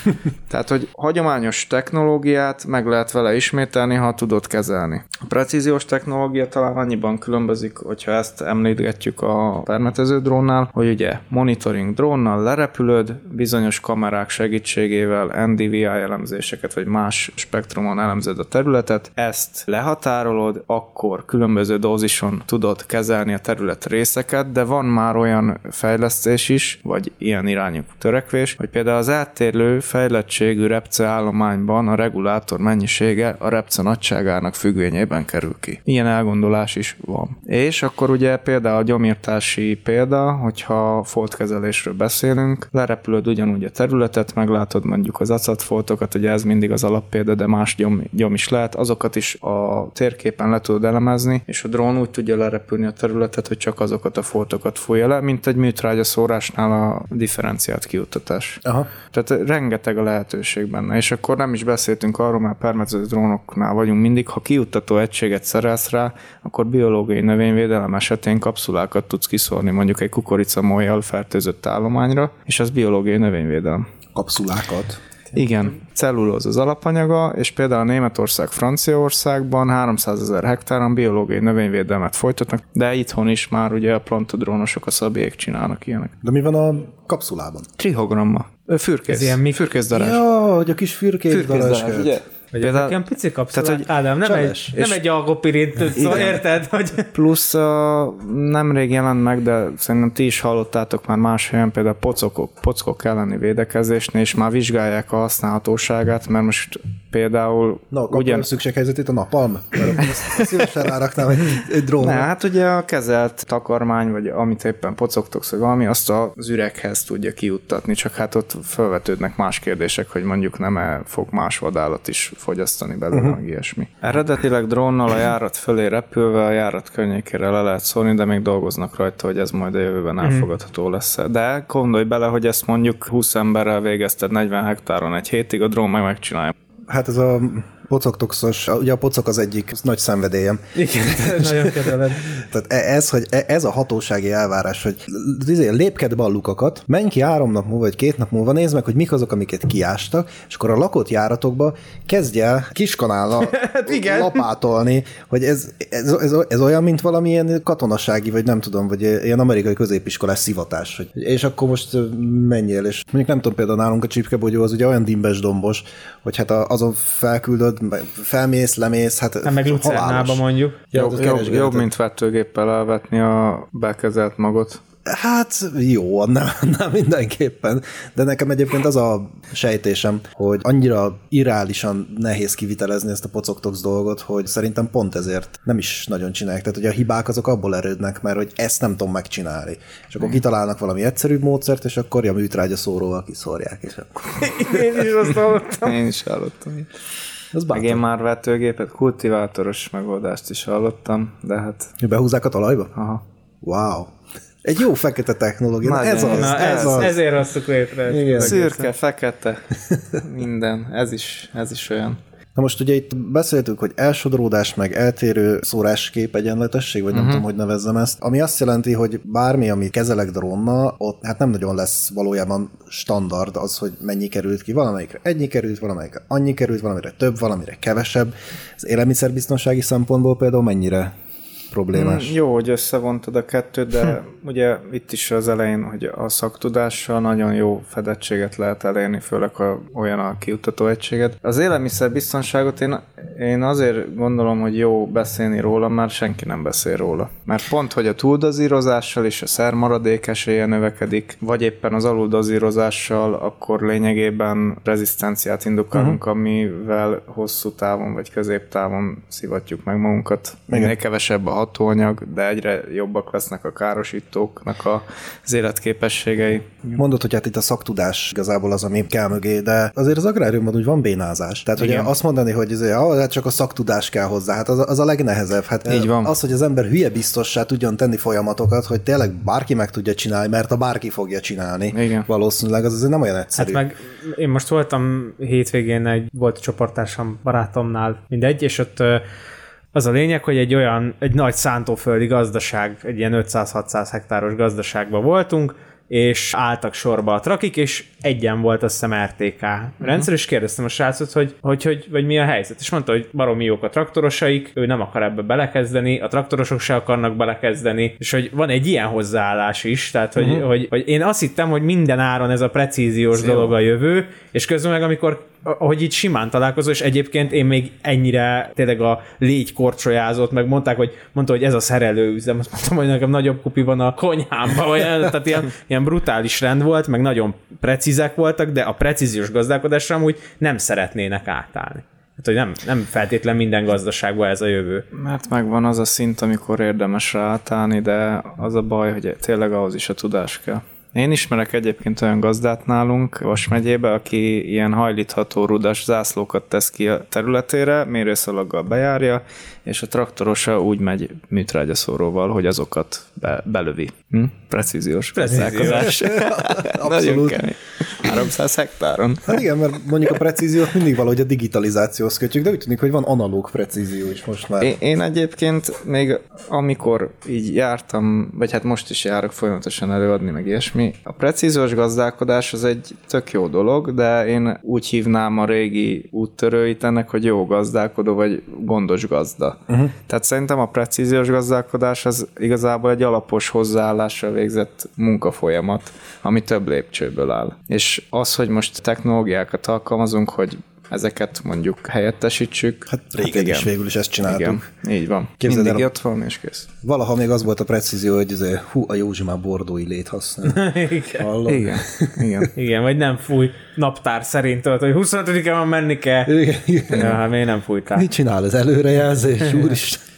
*laughs* Tehát, hogy hagyományos technológiát meg lehet vele ismételni, ha tudod kezelni. A precíziós technológia talán annyiban különbözik, hogyha ezt említgetjük a permetező drónnál, hogy ugye monitoring drónnal lerepülöd, bizonyos kamerák segítségével NDVI elemzéseket, vagy más spektrumon elemzed a területet, ezt lehatárolod, akkor különböző dózison tudod kezelni a terület részeket, de van már már olyan fejlesztés is, vagy ilyen irányú törekvés, hogy például az eltérő fejlettségű repce állományban a regulátor mennyisége a repce nagyságának függvényében kerül ki. Ilyen elgondolás is van. És akkor ugye például a gyomírtási példa, hogyha foltkezelésről beszélünk, lerepülöd ugyanúgy a területet, meglátod mondjuk az acatfoltokat, ugye ez mindig az alappélda, de más gyom, gyom is lehet, azokat is a térképen le tudod elemezni, és a drón úgy tudja lerepülni a területet, hogy csak azokat a foltokat fújja le, mint egy műtrágya szórásnál a differenciált kiutatás. Aha. Tehát rengeteg a lehetőség benne, és akkor nem is beszéltünk arról, mert permetező drónoknál vagyunk mindig, ha kiuttató egységet szerelsz rá, akkor biológiai növényvédelem esetén kapszulákat tudsz kiszórni mondjuk egy kukoricamollyal fertőzött állományra, és az biológiai növényvédelem. Kapszulákat. Igen, cellulóz az alapanyaga, és például Németország, Franciaországban 300 ezer hektáron biológiai növényvédelmet folytatnak, de itthon is már ugye a plantodrónosok, a szabélyek csinálnak ilyenek. De mi van a kapszulában? Trihogramma. Fürkész. Ez ilyen mi- Fürkészdarás. Ja, hogy a kis fürkés Fürkészdarás, darásket. ugye? Vagy Például- ilyen pici kapszulák. Tehát, hogy Ádám, nem cseles, egy, nem egy algopirint, szóval érted, hogy Plusz uh, nemrég jelent meg, de szerintem ti is hallottátok már más helyen, például pocokok, pockok elleni védekezésnél, és már vizsgálják a használhatóságát, mert most például Na, ugyan... Szükséghelyzetét a napalm? Szívesen ráraknám egy, egy drónra. Ne, hát ugye a kezelt takarmány, vagy amit éppen pocogtok, vagy valami, azt az üreghez tudja kiuttatni, csak hát ott felvetődnek más kérdések, hogy mondjuk nem-e fog más vadállat is fogyasztani belőle, uh-huh. meg ilyesmi. Eredetileg drónnal a járat fölé repülve a járat környékére le lehet szólni, de még dolgoznak rajta, hogy ez majd a jövőben elfogadható lesz. De gondolj bele, hogy ezt mondjuk 20 emberrel végezted 40 hektáron egy hétig, a drón meg megcsinálja. Hát ez a pocoktoxos, ugye a pocok az egyik nagy szenvedélyem. igen, *laughs* nagyon kedveled. Tehát e- ez, hogy e- ez a hatósági elvárás, hogy izé, lépked be a lukakat, menj ki három nap múlva, vagy két nap múlva, nézd meg, hogy mik azok, amiket kiástak, és akkor a lakott járatokba kezdj el kiskanállal *laughs* igen. lapátolni, hogy ez, ez, ez, ez, olyan, mint valamilyen katonasági, vagy nem tudom, vagy ilyen amerikai középiskolás szivatás. Hogy, és akkor most menjél, és mondjuk nem tudom, például nálunk a csipkebogyó az ugye olyan dimbes dombos, hogy hát a- azon felküldöd, felmész, lemész, hát Nem meg Lucernába mondjuk. Jobb, az jobb, jobb, mint vetőgéppel elvetni a bekezelt magot. Hát jó, nem, *laughs* nem mindenképpen. De nekem egyébként az a sejtésem, hogy annyira irreálisan nehéz kivitelezni ezt a pocoktox dolgot, hogy szerintem pont ezért nem is nagyon csinálják. Tehát, hogy a hibák azok abból erődnek, mert hogy ezt nem tudom megcsinálni. És akkor kitalálnak valami egyszerűbb módszert, és akkor a műtrágya szóróval kiszórják. És akkor... *laughs* Én is azt hallottam. Én is hallottam. Az Meg én már vetőgépet, kultivátoros megoldást is hallottam, de hát Behúzzák a talajba? aha. Wow. Egy jó fekete technológia. Na, ez az, Na, ez, ez, az. ezért hoztuk létre. Igen. Szürke, fekete, minden, ez is, ez is olyan. Na most ugye itt beszéltük, hogy elsodródás, meg eltérő szóráskép egyenletesség, vagy nem Mhm. tudom, hogy nevezzem ezt, ami azt jelenti, hogy bármi, ami kezelek drónnal, ott hát nem nagyon lesz valójában standard az, hogy mennyi került ki. Valamelyikre ennyi került, valamelyikre annyi került, valamire több, valamire kevesebb. Az élelmiszerbiztonsági szempontból például mennyire problémás? Mm, Jó, hogy összevontad a kettőt, de *laughs* ugye itt is az elején, hogy a szaktudással nagyon jó fedettséget lehet elérni, főleg ha olyan a kiutató egységed. Az élelmiszerbiztonságot én, én azért gondolom, hogy jó beszélni róla, mert senki nem beszél róla. Mert pont, hogy a túldozírozással és a szermaradék esélye növekedik, vagy éppen az aluldozírozással, akkor lényegében rezisztenciát indukálunk, uh-huh. amivel hosszú távon vagy középtávon szivatjuk meg magunkat. Minél kevesebb a hatóanyag, de egyre jobbak lesznek a károsítóknak a- az életképességei. Mondod, hogy hát itt a szaktudás igazából az, ami kell mögé, de azért az agráriumban úgy van bénázás. Tehát Igen. azt mondani, hogy ez, ah, hát csak a szaktudás kell hozzá, hát az, a- az a legnehezebb. Hát Így van. Az, hogy az ember hülye biztossá tudjon tenni folyamatokat, hogy tényleg bárki meg tudja csinálni, mert a bárki fogja csinálni. Igen. Valószínűleg az azért nem olyan egyszerű. Hát meg én most voltam hétvégén egy volt csoporttársam barátomnál, mindegy, és ott az a lényeg, hogy egy olyan, egy nagy szántóföldi gazdaság, egy ilyen 500-600 hektáros gazdaságban voltunk, és álltak sorba a trakik, és egyen volt azt hiszem RTK rendszer, és kérdeztem a srácot, hogy, hogy, hogy vagy mi a helyzet. És mondta, hogy baromi jók a traktorosaik, ő nem akar ebbe belekezdeni, a traktorosok se akarnak belekezdeni, és hogy van egy ilyen hozzáállás is, tehát hogy, uh-huh. hogy, hogy én azt hittem, hogy minden áron ez a precíziós dolog a jövő, és közben meg amikor ahogy itt simán találkozol, és egyébként én még ennyire tényleg a légy korcsolyázott, meg mondták, hogy mondta, hogy ez a szerelőüzem, azt mondtam, hogy nekem nagyobb kupi van a konyhámban, vagy, tehát ilyen, ilyen brutális rend volt, meg nagyon precízek voltak, de a precíziós gazdálkodásra amúgy nem szeretnének átállni. Hát, hogy nem, nem feltétlen minden gazdaságban ez a jövő. Mert megvan az a szint, amikor érdemes ráállni, de az a baj, hogy tényleg ahhoz is a tudás kell. Én ismerek egyébként olyan gazdát nálunk Vas megyébe, aki ilyen hajlítható rudas zászlókat tesz ki a területére, mérőszalaggal bejárja, és a traktorosa úgy megy műtrágyaszóróval, hogy azokat be, belövi. Hm? Precíziós gazdálkodás. *laughs* Nagyon Abszolút. kemény. 300 hektáron. Hát igen, mert mondjuk a precíziót mindig valahogy a digitalizációhoz kötjük, de úgy tűnik, hogy van analóg precízió is most már. Én, én egyébként még amikor így jártam, vagy hát most is járok folyamatosan előadni, meg ilyesmi, a precíziós gazdálkodás az egy tök jó dolog, de én úgy hívnám a régi úttörőit ennek, hogy jó gazdálkodó, vagy gondos gazda. Uh-huh. Tehát szerintem a precíziós gazdálkodás az igazából egy alapos hozzáállással végzett munkafolyamat, ami több lépcsőből áll. És az, hogy most technológiákat alkalmazunk, hogy ezeket mondjuk helyettesítsük. Hát régen igen. is végül is ezt csináltuk. Igen, így van. Képzeld Mindig el, ott van, és kész. Valaha még az volt a precízió, hogy izé, hú, a Józsi már bordói lét használ. *laughs* Igen. Hallom? Igen, igen. *laughs* Igen, vagy nem fúj naptár szerint, tudod, hogy 25-en van menni kell. Igen, igen. Ja, hát miért nem fújtál? Mit csinál az előrejelzés, *laughs* úristen?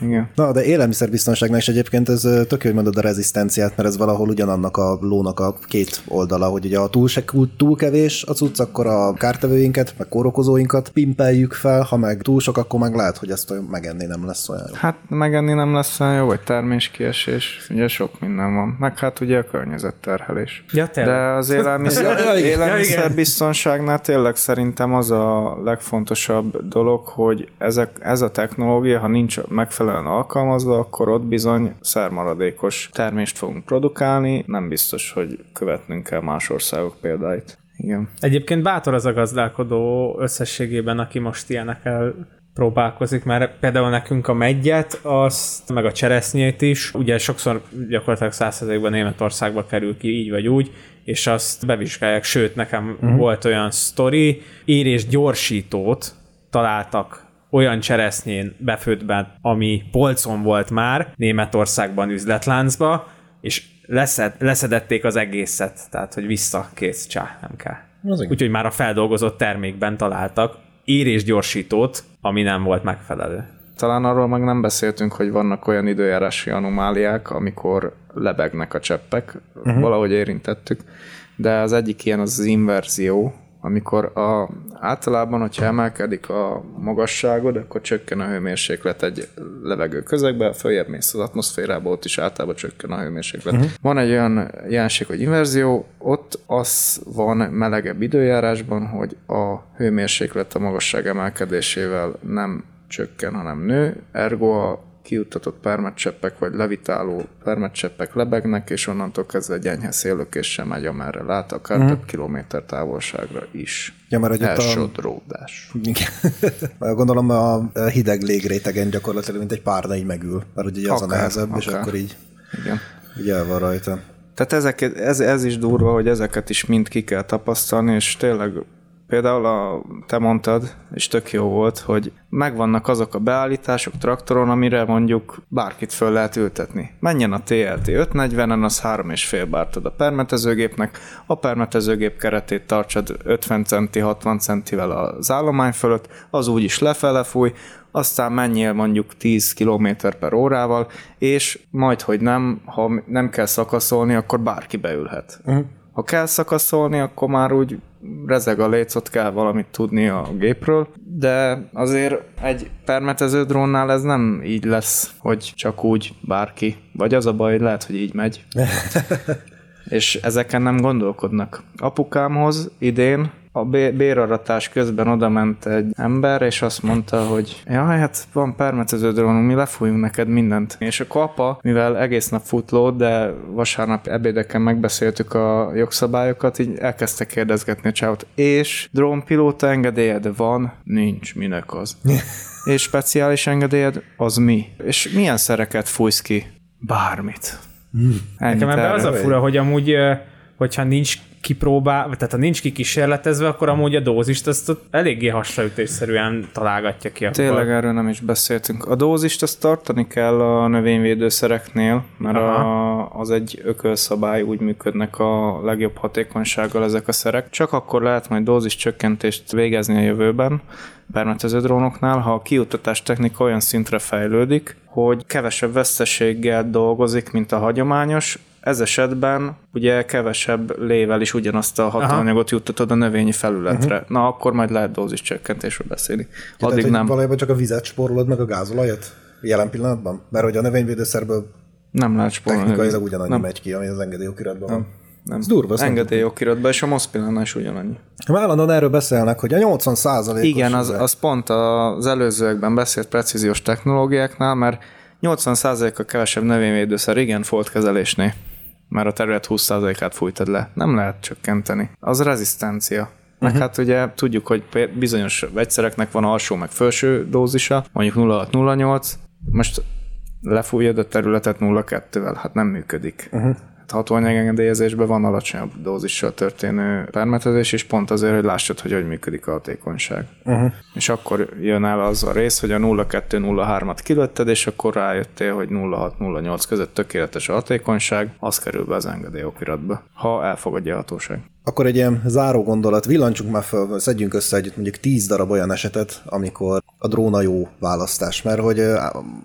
Igen. Na, de élelmiszerbiztonságnál is egyébként ez tök jó, hogy mondod a rezisztenciát, mert ez valahol ugyanannak a lónak a két oldala, hogy ugye a túl, se, túl kevés a cucc, akkor a kártevőinket, meg kórokozóinkat pimpeljük fel, ha meg túl sok, akkor meg lehet, hogy ezt megenni nem lesz olyan jó. Hát megenni nem lesz olyan jó, vagy terméskiesés, ugye sok minden van. Meg hát ugye a környezetterhelés. Ja, tényleg. De az *laughs* élelmiszer, Ja, élelmiszerbiztonságnál tényleg szerintem az a legfontosabb dolog, hogy ezek, ez a technológia, ha nincs megfelelően alkalmazva, akkor ott bizony szermaradékos termést fogunk produkálni, nem biztos, hogy követnünk kell más országok példáit. Igen. Egyébként bátor az a gazdálkodó összességében, aki most ilyenekkel próbálkozik, mert például nekünk a meggyet, azt, meg a cseresznyét is, ugye sokszor gyakorlatilag százszerzékben Németországba kerül ki így vagy úgy, és azt bevizsgálják, sőt, nekem uh-huh. volt olyan sztori, érés gyorsítót találtak olyan cseresznyén befőttben, ami polcon volt már Németországban üzletláncba, és leszed, leszedették az egészet, tehát hogy vissza, kész, csá, nem kell. Úgyhogy már a feldolgozott termékben találtak érésgyorsítót, ami nem volt megfelelő. Talán arról meg nem beszéltünk, hogy vannak olyan időjárási anomáliák, amikor lebegnek a cseppek, uh-huh. valahogy érintettük, de az egyik ilyen az az inverzió, amikor a, általában, hogyha emelkedik a magasságod, akkor csökken a hőmérséklet egy levegő közegbe, följebb mész az atmoszférába, ott is általában csökken a hőmérséklet. Uh-huh. Van egy olyan jelenség, hogy inverzió, ott az van melegebb időjárásban, hogy a hőmérséklet a magasság emelkedésével nem csökken, hanem nő, ergo a kiuttatott permetcseppek vagy levitáló permetcseppek lebegnek, és onnantól kezdve gyenyhe szélökéssel megy, amerre lát, akár mm. több kilométer távolságra is. Ja, mert ott a- Elsodródás. Igen. *laughs* Gondolom a hideg légrétegen gyakorlatilag, mint egy párna így megül, mert ugye az a Akár, nehezebb, és akár. akkor így, Igen. így el van rajta. Tehát ezek, ez, ez is durva, hogy ezeket is mind ki kell tapasztalni, és tényleg például a, te mondtad, és tök jó volt, hogy megvannak azok a beállítások traktoron, amire mondjuk bárkit föl lehet ültetni. Menjen a TLT 540-en, az 3,5 bártad a permetezőgépnek, a permetezőgép keretét tartsad 50 centi, 60 centivel az állomány fölött, az úgyis lefele fúj, aztán menjél mondjuk 10 km per órával, és majd, hogy nem, ha nem kell szakaszolni, akkor bárki beülhet. Uh-huh. Ha kell szakaszolni, akkor már úgy rezeg a léc, ott kell valamit tudni a gépről, de azért egy permetező drónnál ez nem így lesz, hogy csak úgy bárki. Vagy az a baj, hogy lehet, hogy így megy. *laughs* és ezeken nem gondolkodnak. Apukámhoz idén a bé- béraratás közben oda ment egy ember, és azt mondta, hogy jaj, hát van permetező drónunk, mi lefújunk neked mindent. És akkor apa, mivel egész nap futlód, de vasárnap ebédeken megbeszéltük a jogszabályokat, így elkezdte kérdezgetni a csávot, és drónpilóta engedélyed van? Nincs, minek az? *laughs* és speciális engedélyed? Az mi? És milyen szereket fújsz ki? Bármit. Ennyit Nekem ebben az a fura, hogy amúgy, hogyha nincs kipróbál, tehát ha nincs kikísérletezve, akkor amúgy a dózist azt eléggé hasraütésszerűen találgatja ki. Akkor. Tényleg erről nem is beszéltünk. A dózist azt tartani kell a növényvédőszereknél, mert a, az egy ökölszabály, úgy működnek a legjobb hatékonysággal ezek a szerek. Csak akkor lehet majd dózis csökkentést végezni a jövőben, permetező drónoknál, ha a kiutatás technika olyan szintre fejlődik, hogy kevesebb veszteséggel dolgozik, mint a hagyományos, ez esetben ugye kevesebb lével is ugyanazt a hatóanyagot juttatod a növényi felületre. Uh-huh. Na, akkor majd lehet dózis csökkentésről beszélni. Ja, Addig tehát, nem. Valójában csak a vizet spórolod meg a gázolajat jelen pillanatban? Mert hogy a növényvédőszerből Nem lehet spórolni. technikailag ugyanannyi Nem. megy ki, ami az engedélyokiratban van. Nem. Ez durva, Engedélyokiratban, és a Mospilánál is ugyanannyi. Már Állandóan erről beszélnek, hogy a 80 százalékos... Igen, az, az pont az előzőekben beszélt precíziós technológiáknál, mert 80%-a kevesebb növényvédőszer, igen, foltkezelésnél, mert a terület 20%-át fújtad le. Nem lehet csökkenteni. Az rezisztencia. Meg uh-huh. hát ugye tudjuk, hogy bizonyos vegyszereknek van alsó meg felső dózisa, mondjuk 0,6-0,8, most lefújod a területet 0,2-vel, hát nem működik. Uh-huh. Hatóanyagengedélyezésben van alacsonyabb dózissal történő permetezés, és pont azért, hogy lássad, hogy hogy működik a hatékonyság. Uh-huh. És akkor jön el az a rész, hogy a 0,2-0,3-at kilőtted, és akkor rájöttél, hogy 0,6-0,8 között tökéletes a hatékonyság, az kerül be az engedélyokiratba, ha elfogadja a hatóság. Akkor egy ilyen záró gondolat, villancsunk már fel, szedjünk össze együtt mondjuk 10 darab olyan esetet, amikor a drón a jó választás, mert hogy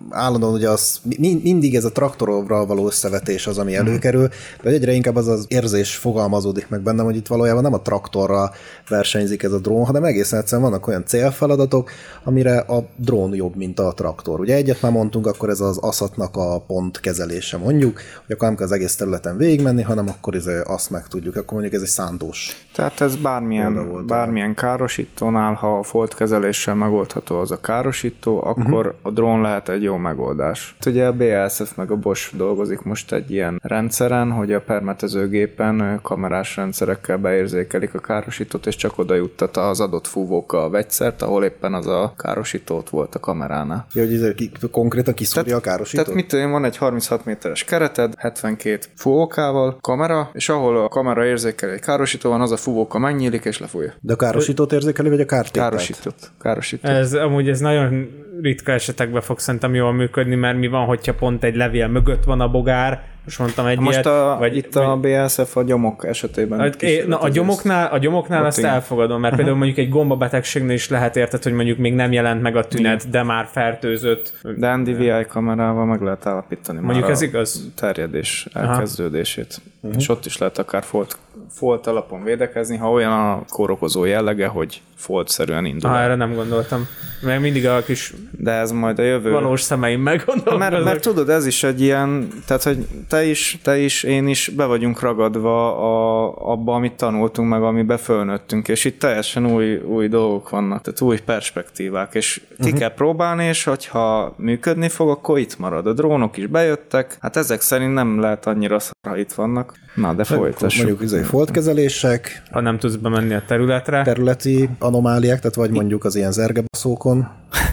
állandóan ugye az, mi, mindig ez a traktorral való összevetés az, ami előkerül, de egyre inkább az az érzés fogalmazódik meg bennem, hogy itt valójában nem a traktorral versenyzik ez a drón, hanem egészen egyszerűen vannak olyan célfeladatok, amire a drón jobb, mint a traktor. Ugye egyet már mondtunk, akkor ez az aszatnak a pont kezelése mondjuk, hogy akkor nem kell az egész területen végigmenni, hanem akkor ez, azt meg tudjuk, akkor mondjuk ez egy szántós Tehát ez bármilyen, bármilyen károsítónál, ha a foltkezeléssel megoldható az a károsító, akkor uh-huh. a drón lehet egy jó megoldás. Hát Ugye a BASF meg a Bosch dolgozik most egy ilyen rendszeren, hogy a permetezőgépen kamerás rendszerekkel beérzékelik a károsítót, és csak oda juttat az adott fúvóka a vegyszert, ahol éppen az a károsítót volt a kameránál. Ja, hogy ez konkrétan kiszúrja a károsítót? Tehát mit tudom van egy 36 méteres kereted, 72 fúvókával, kamera, és ahol a kamera érzékel egy károsító van, az a fúvóka megnyílik és lefújja. De a károsítót érzékeli, vagy a kártételt? Károsított. Károsított. Ez amúgy ez nagyon ritka esetekben fog szerintem jól működni, mert mi van, hogyha pont egy levél mögött van a bogár, most mondtam egy Most ilyet, a, vagy, itt a BSF a gyomok esetében. Hát, é, na, a gyomoknál, a gyomoknál igen. elfogadom, mert például mondjuk egy gombabetegségnél is lehet érted, hogy mondjuk még nem jelent meg a tünet, de már fertőzött. De NDVI kamerával meg lehet állapítani Mondjuk ez a igaz? terjedés elkezdődését. Uh-huh. És ott is lehet akár folt, folt alapon védekezni, ha olyan a kórokozó jellege, hogy foltszerűen indul. Ha el. erre nem gondoltam. Mert mindig a kis De ez majd a jövő. valós szemeim meggondolkoznak. Mert, mert tudod, ez is egy ilyen, tehát hogy te is, te is, én is be vagyunk ragadva a, abba, amit tanultunk, meg amiben fölnőttünk, és itt teljesen új, új dolgok vannak, tehát új perspektívák, és ki uh-huh. kell próbálni, és hogyha működni fog, akkor itt marad. A drónok is bejöttek, hát ezek szerint nem lehet annyira szar, ha itt vannak. Na, de folytassuk. Mondjuk izé, foltkezelések, Ha nem tudsz bemenni a területre, területi anomáliák, tehát vagy mondjuk az ilyen zergebaszókon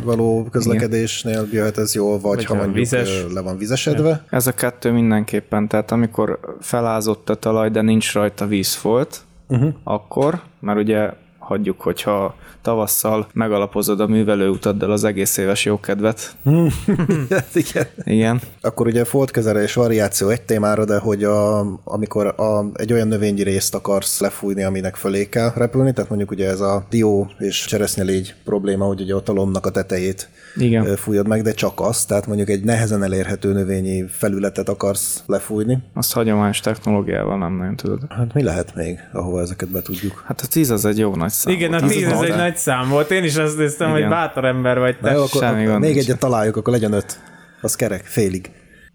való közlekedésnél jöhet ez jól, vagy, Vagy ha mondjuk vizes. le van vizesedve. Ez a kettő mindenképpen, tehát amikor felázott a talaj, de nincs rajta vízfolt, uh-huh. akkor, mert ugye hagyjuk, hogyha tavasszal megalapozod a művelőutaddal az egész éves jókedvet. *laughs* Igen. Igen. Akkor ugye foltkezelés variáció egy témára, de hogy a, amikor a, egy olyan növényi részt akarsz lefújni, aminek fölé kell repülni, tehát mondjuk ugye ez a dió és cseresznyelégy probléma, hogy ugye a lombnak a tetejét Igen. fújod meg, de csak azt, tehát mondjuk egy nehezen elérhető növényi felületet akarsz lefújni. Azt hagyományos technológiával nem nagyon tudod. Hát mi lehet még, ahova ezeket be tudjuk? Hát a 10 az egy jó nagy szám. igen, a volt. 10 ez egy nagy szám volt. Én is azt néztem, hogy Igen. bátor ember vagy Na te. jó, akkor, semmi gond még egyet találjuk, akkor legyen öt. Az kerek, félig.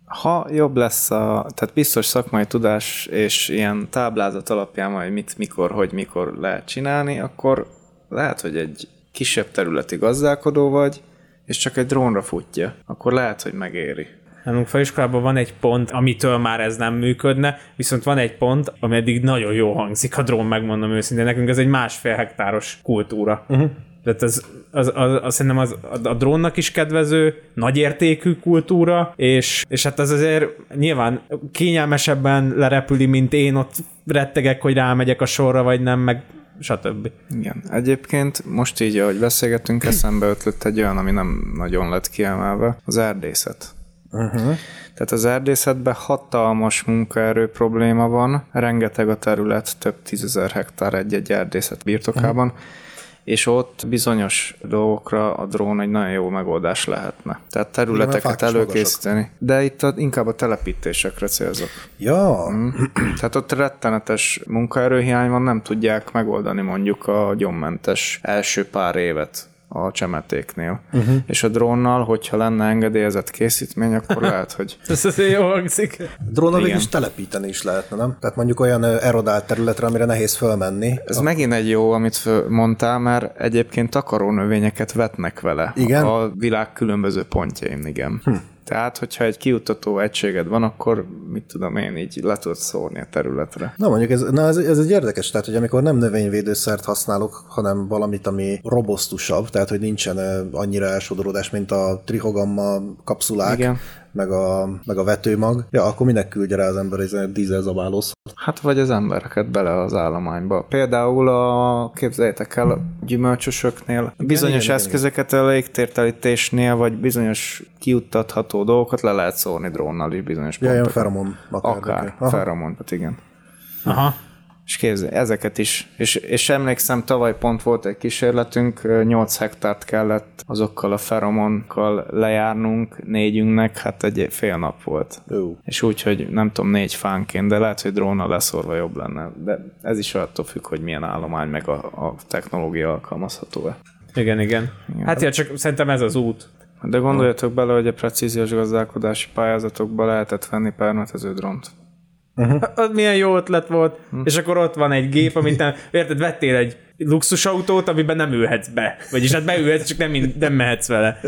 Ha jobb lesz a, tehát biztos szakmai tudás és ilyen táblázat alapján majd mit, mikor, hogy mikor lehet csinálni, akkor lehet, hogy egy kisebb területi gazdálkodó vagy, és csak egy drónra futja, akkor lehet, hogy megéri. Nálunk főiskolában van egy pont, amitől már ez nem működne, viszont van egy pont, ami eddig nagyon jó hangzik a drón, megmondom őszintén. Nekünk ez egy másfél hektáros kultúra. Uh-huh. Tehát az, az, az, az szerintem az, a, a drónnak is kedvező, nagyértékű kultúra, és, és hát az azért nyilván kényelmesebben lerepüli, mint én ott rettegek, hogy rámegyek a sorra, vagy nem, meg stb. Igen. Egyébként most így, ahogy beszélgettünk, eszembe ötlött egy olyan, ami nem nagyon lett kiemelve, az erdészet. Uh-huh. Tehát az erdészetben hatalmas munkaerő probléma van, rengeteg a terület, több tízezer hektár egy-egy erdészet birtokában, uh-huh és ott bizonyos dolgokra a drón egy nagyon jó megoldás lehetne. Tehát területeket Igen, előkészíteni. De itt a, inkább a telepítésekre célzok. Ja. Mm. *clears throat* Tehát ott rettenetes munkaerőhiány van, nem tudják megoldani mondjuk a gyommentes első pár évet a csemetéknél. Uh-huh. És a drónnal, hogyha lenne engedélyezett készítmény, akkor *laughs* lehet, hogy... Ez azért jó hangzik. Drónnal végül is telepíteni is lehetne, nem? Tehát mondjuk olyan erodált területre, amire nehéz fölmenni. Ez a... megint egy jó, amit mondtál, mert egyébként takarónövényeket vetnek vele. Igen? A világ különböző pontjain, igen. Hm. Tehát, hogyha egy kiutató egységed van, akkor mit tudom én, így le tudod szórni a területre. Na mondjuk ez, na ez, ez egy érdekes, tehát hogy amikor nem növényvédőszert használok, hanem valamit, ami robosztusabb, tehát hogy nincsen annyira elsodródás, mint a trihogamma kapszulák, Igen meg a, meg a vetőmag, ja, akkor minek küldje rá az ember egy dízelzabálósz? Hát vagy az embereket bele az állományba. Például a, képzeljétek el, a gyümölcsösöknél bizonyos igen, eszközöket igen. a légtértelítésnél, vagy bizonyos kiuttatható dolgokat le lehet szórni drónnal is bizonyos ja, pontokat. feromon. Akár, akár feromon, hát igen. Aha. És képzelj, ezeket is. És, és emlékszem, tavaly pont volt egy kísérletünk, 8 hektárt kellett azokkal a feromonkkal lejárnunk négyünknek, hát egy fél nap volt. Jó. És úgy, hogy nem tudom, négy fánként, de lehet, hogy drónnal leszorva jobb lenne. De ez is attól függ, hogy milyen állomány meg a, a technológia alkalmazható-e. Igen, igen, igen. Hát ja, csak szerintem ez az út. De gondoljatok bele, hogy a precíziós gazdálkodási pályázatokba lehetett venni permetező drónt. Uh-huh. *laughs* Az milyen jó ötlet volt. Uh-huh. És akkor ott van egy gép, amit nem, érted, vettél egy luxusautót, amiben nem ülhetsz be. Vagyis hát beülhetsz, csak nem, nem mehetsz vele.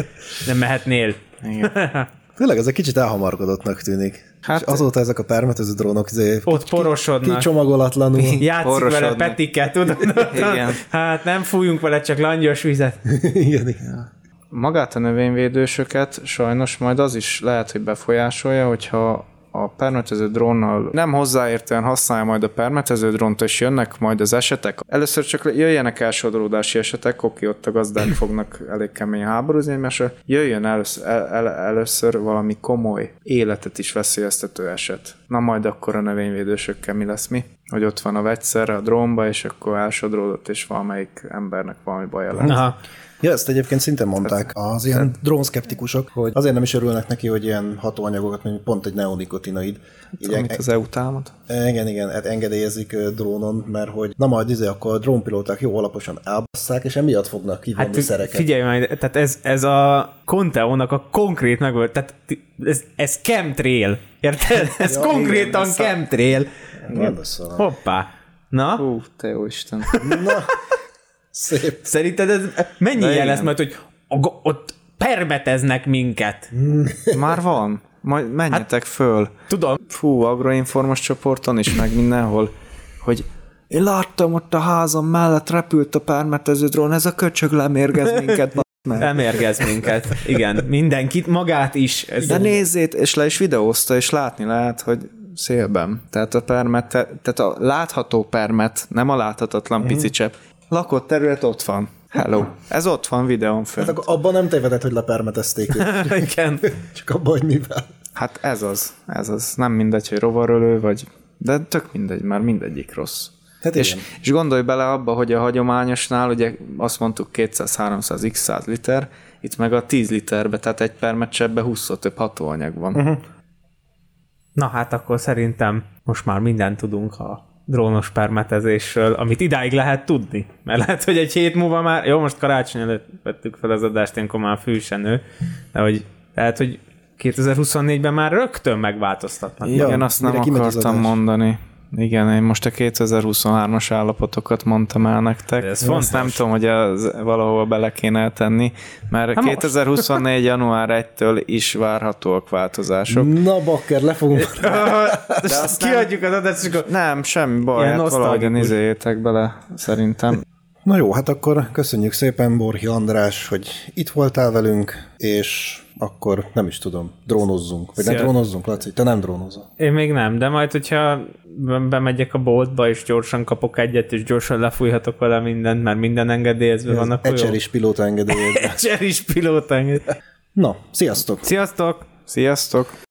Nem mehetnél. Igen. *laughs* Tényleg ez egy kicsit elhamarkodottnak tűnik. Hát, és azóta ezek a permetező drónok zé, ott porosodnak. Kicsomagolatlanul. Játszik vele petiket, tudod? *laughs* Igen. Hát nem fújunk vele csak langyos vizet. igen, igen. Magát a növényvédősöket sajnos majd az is lehet, hogy befolyásolja, hogyha a permetező drónnal nem hozzáértően használja majd a permetező drónt, és jönnek majd az esetek. Először csak jöjjenek elsodródási esetek, oké, ott a gazdák *clears throat* fognak elég kemény háborúzni mert jöjjön először, el, el, először valami komoly életet is veszélyeztető eset. Na majd akkor a növényvédősökkel mi lesz mi? Hogy ott van a vegyszer a drónba, és akkor elsodródott, és valamelyik embernek valami baja lett. Aha. Ja, ezt egyébként szintén mondták az ilyen drónszkeptikusok, hogy azért nem is örülnek neki, hogy ilyen hatóanyagokat, mint pont egy neonikotinoid. Így amit az EU támad. Igen, igen, hát engedélyezik drónon, mert hogy na majd izé, akkor a drónpilóták jó alaposan elbasszák, és emiatt fognak kivonni hát, szereket. Figyelj majd, tehát ez, ez a Conteónak a konkrét meg, tehát ez, ez chemtrail, érted? *laughs* Ez ja, konkrétan igen, chemtrail. Hoppá. Na? Hú, te jó Isten. Na. Szép. Szerinted ez mennyi jel lesz majd, hogy ott permeteznek minket? *laughs* Már van. Majd menjetek hát, föl. Tudom. Fú, agroinformos csoporton is, meg mindenhol, hogy én láttam ott a házam mellett repült a permetező drón, ez a köcsög lemérgez minket. Meg. Lemérgez *laughs* minket. Igen, mindenkit, magát is. Ez De nézzét, és le is videózta, és látni lehet, hogy szélben. Tehát a permet, tehát a látható permet, nem a láthatatlan mm. pici csepp, lakott terület ott van. Hello. Ez ott van videón fönt. Hát akkor abban nem tévedett, hogy lepermetezték. *laughs* Igen. Csak abban, hogy mivel. Hát ez az. Ez az. Nem mindegy, hogy rovarölő, vagy... De tök mindegy, már mindegyik rossz. Hát és, és gondolj bele abba, hogy a hagyományosnál ugye azt mondtuk 200-300 x 100 liter, itt meg a 10 literbe, tehát egy permecsebbe 20 több hatóanyag van. Uh-huh. Na hát akkor szerintem most már mindent tudunk a drónos permetezésről, amit idáig lehet tudni. Mert lehet, hogy egy hét múlva már, jó, most karácsony előtt vettük fel az adást, ilyenkor már fűsenő, de hogy lehet, hogy 2024-ben már rögtön megváltoztatnak. Ja, Igen, azt nem akartam mondani. Igen, én most a 2023-as állapotokat mondtam el nektek. Ez fontos. nem tudom, hogy ez valahova bele kéne tenni, mert hát 2024. Most. január 1-től is várhatóak változások. Na bakker, le fogunk. *laughs* De azt kiadjuk az adást, Nem, semmi baj, hát valahogy nézzétek bele, szerintem. Na jó, hát akkor köszönjük szépen, Borhi András, hogy itt voltál velünk, és akkor nem is tudom, drónozzunk. Vagy ne Szia. drónozzunk, Laci? Te nem drónozol. Én még nem, de majd, hogyha bemegyek a boltba, és gyorsan kapok egyet, és gyorsan lefújhatok vele mindent, mert minden engedélyezve van, akkor Egyszer jó. is pilóta engedélyed. *laughs* Egyszer is pilóta enged. Na, sziasztok! Sziasztok! Sziasztok!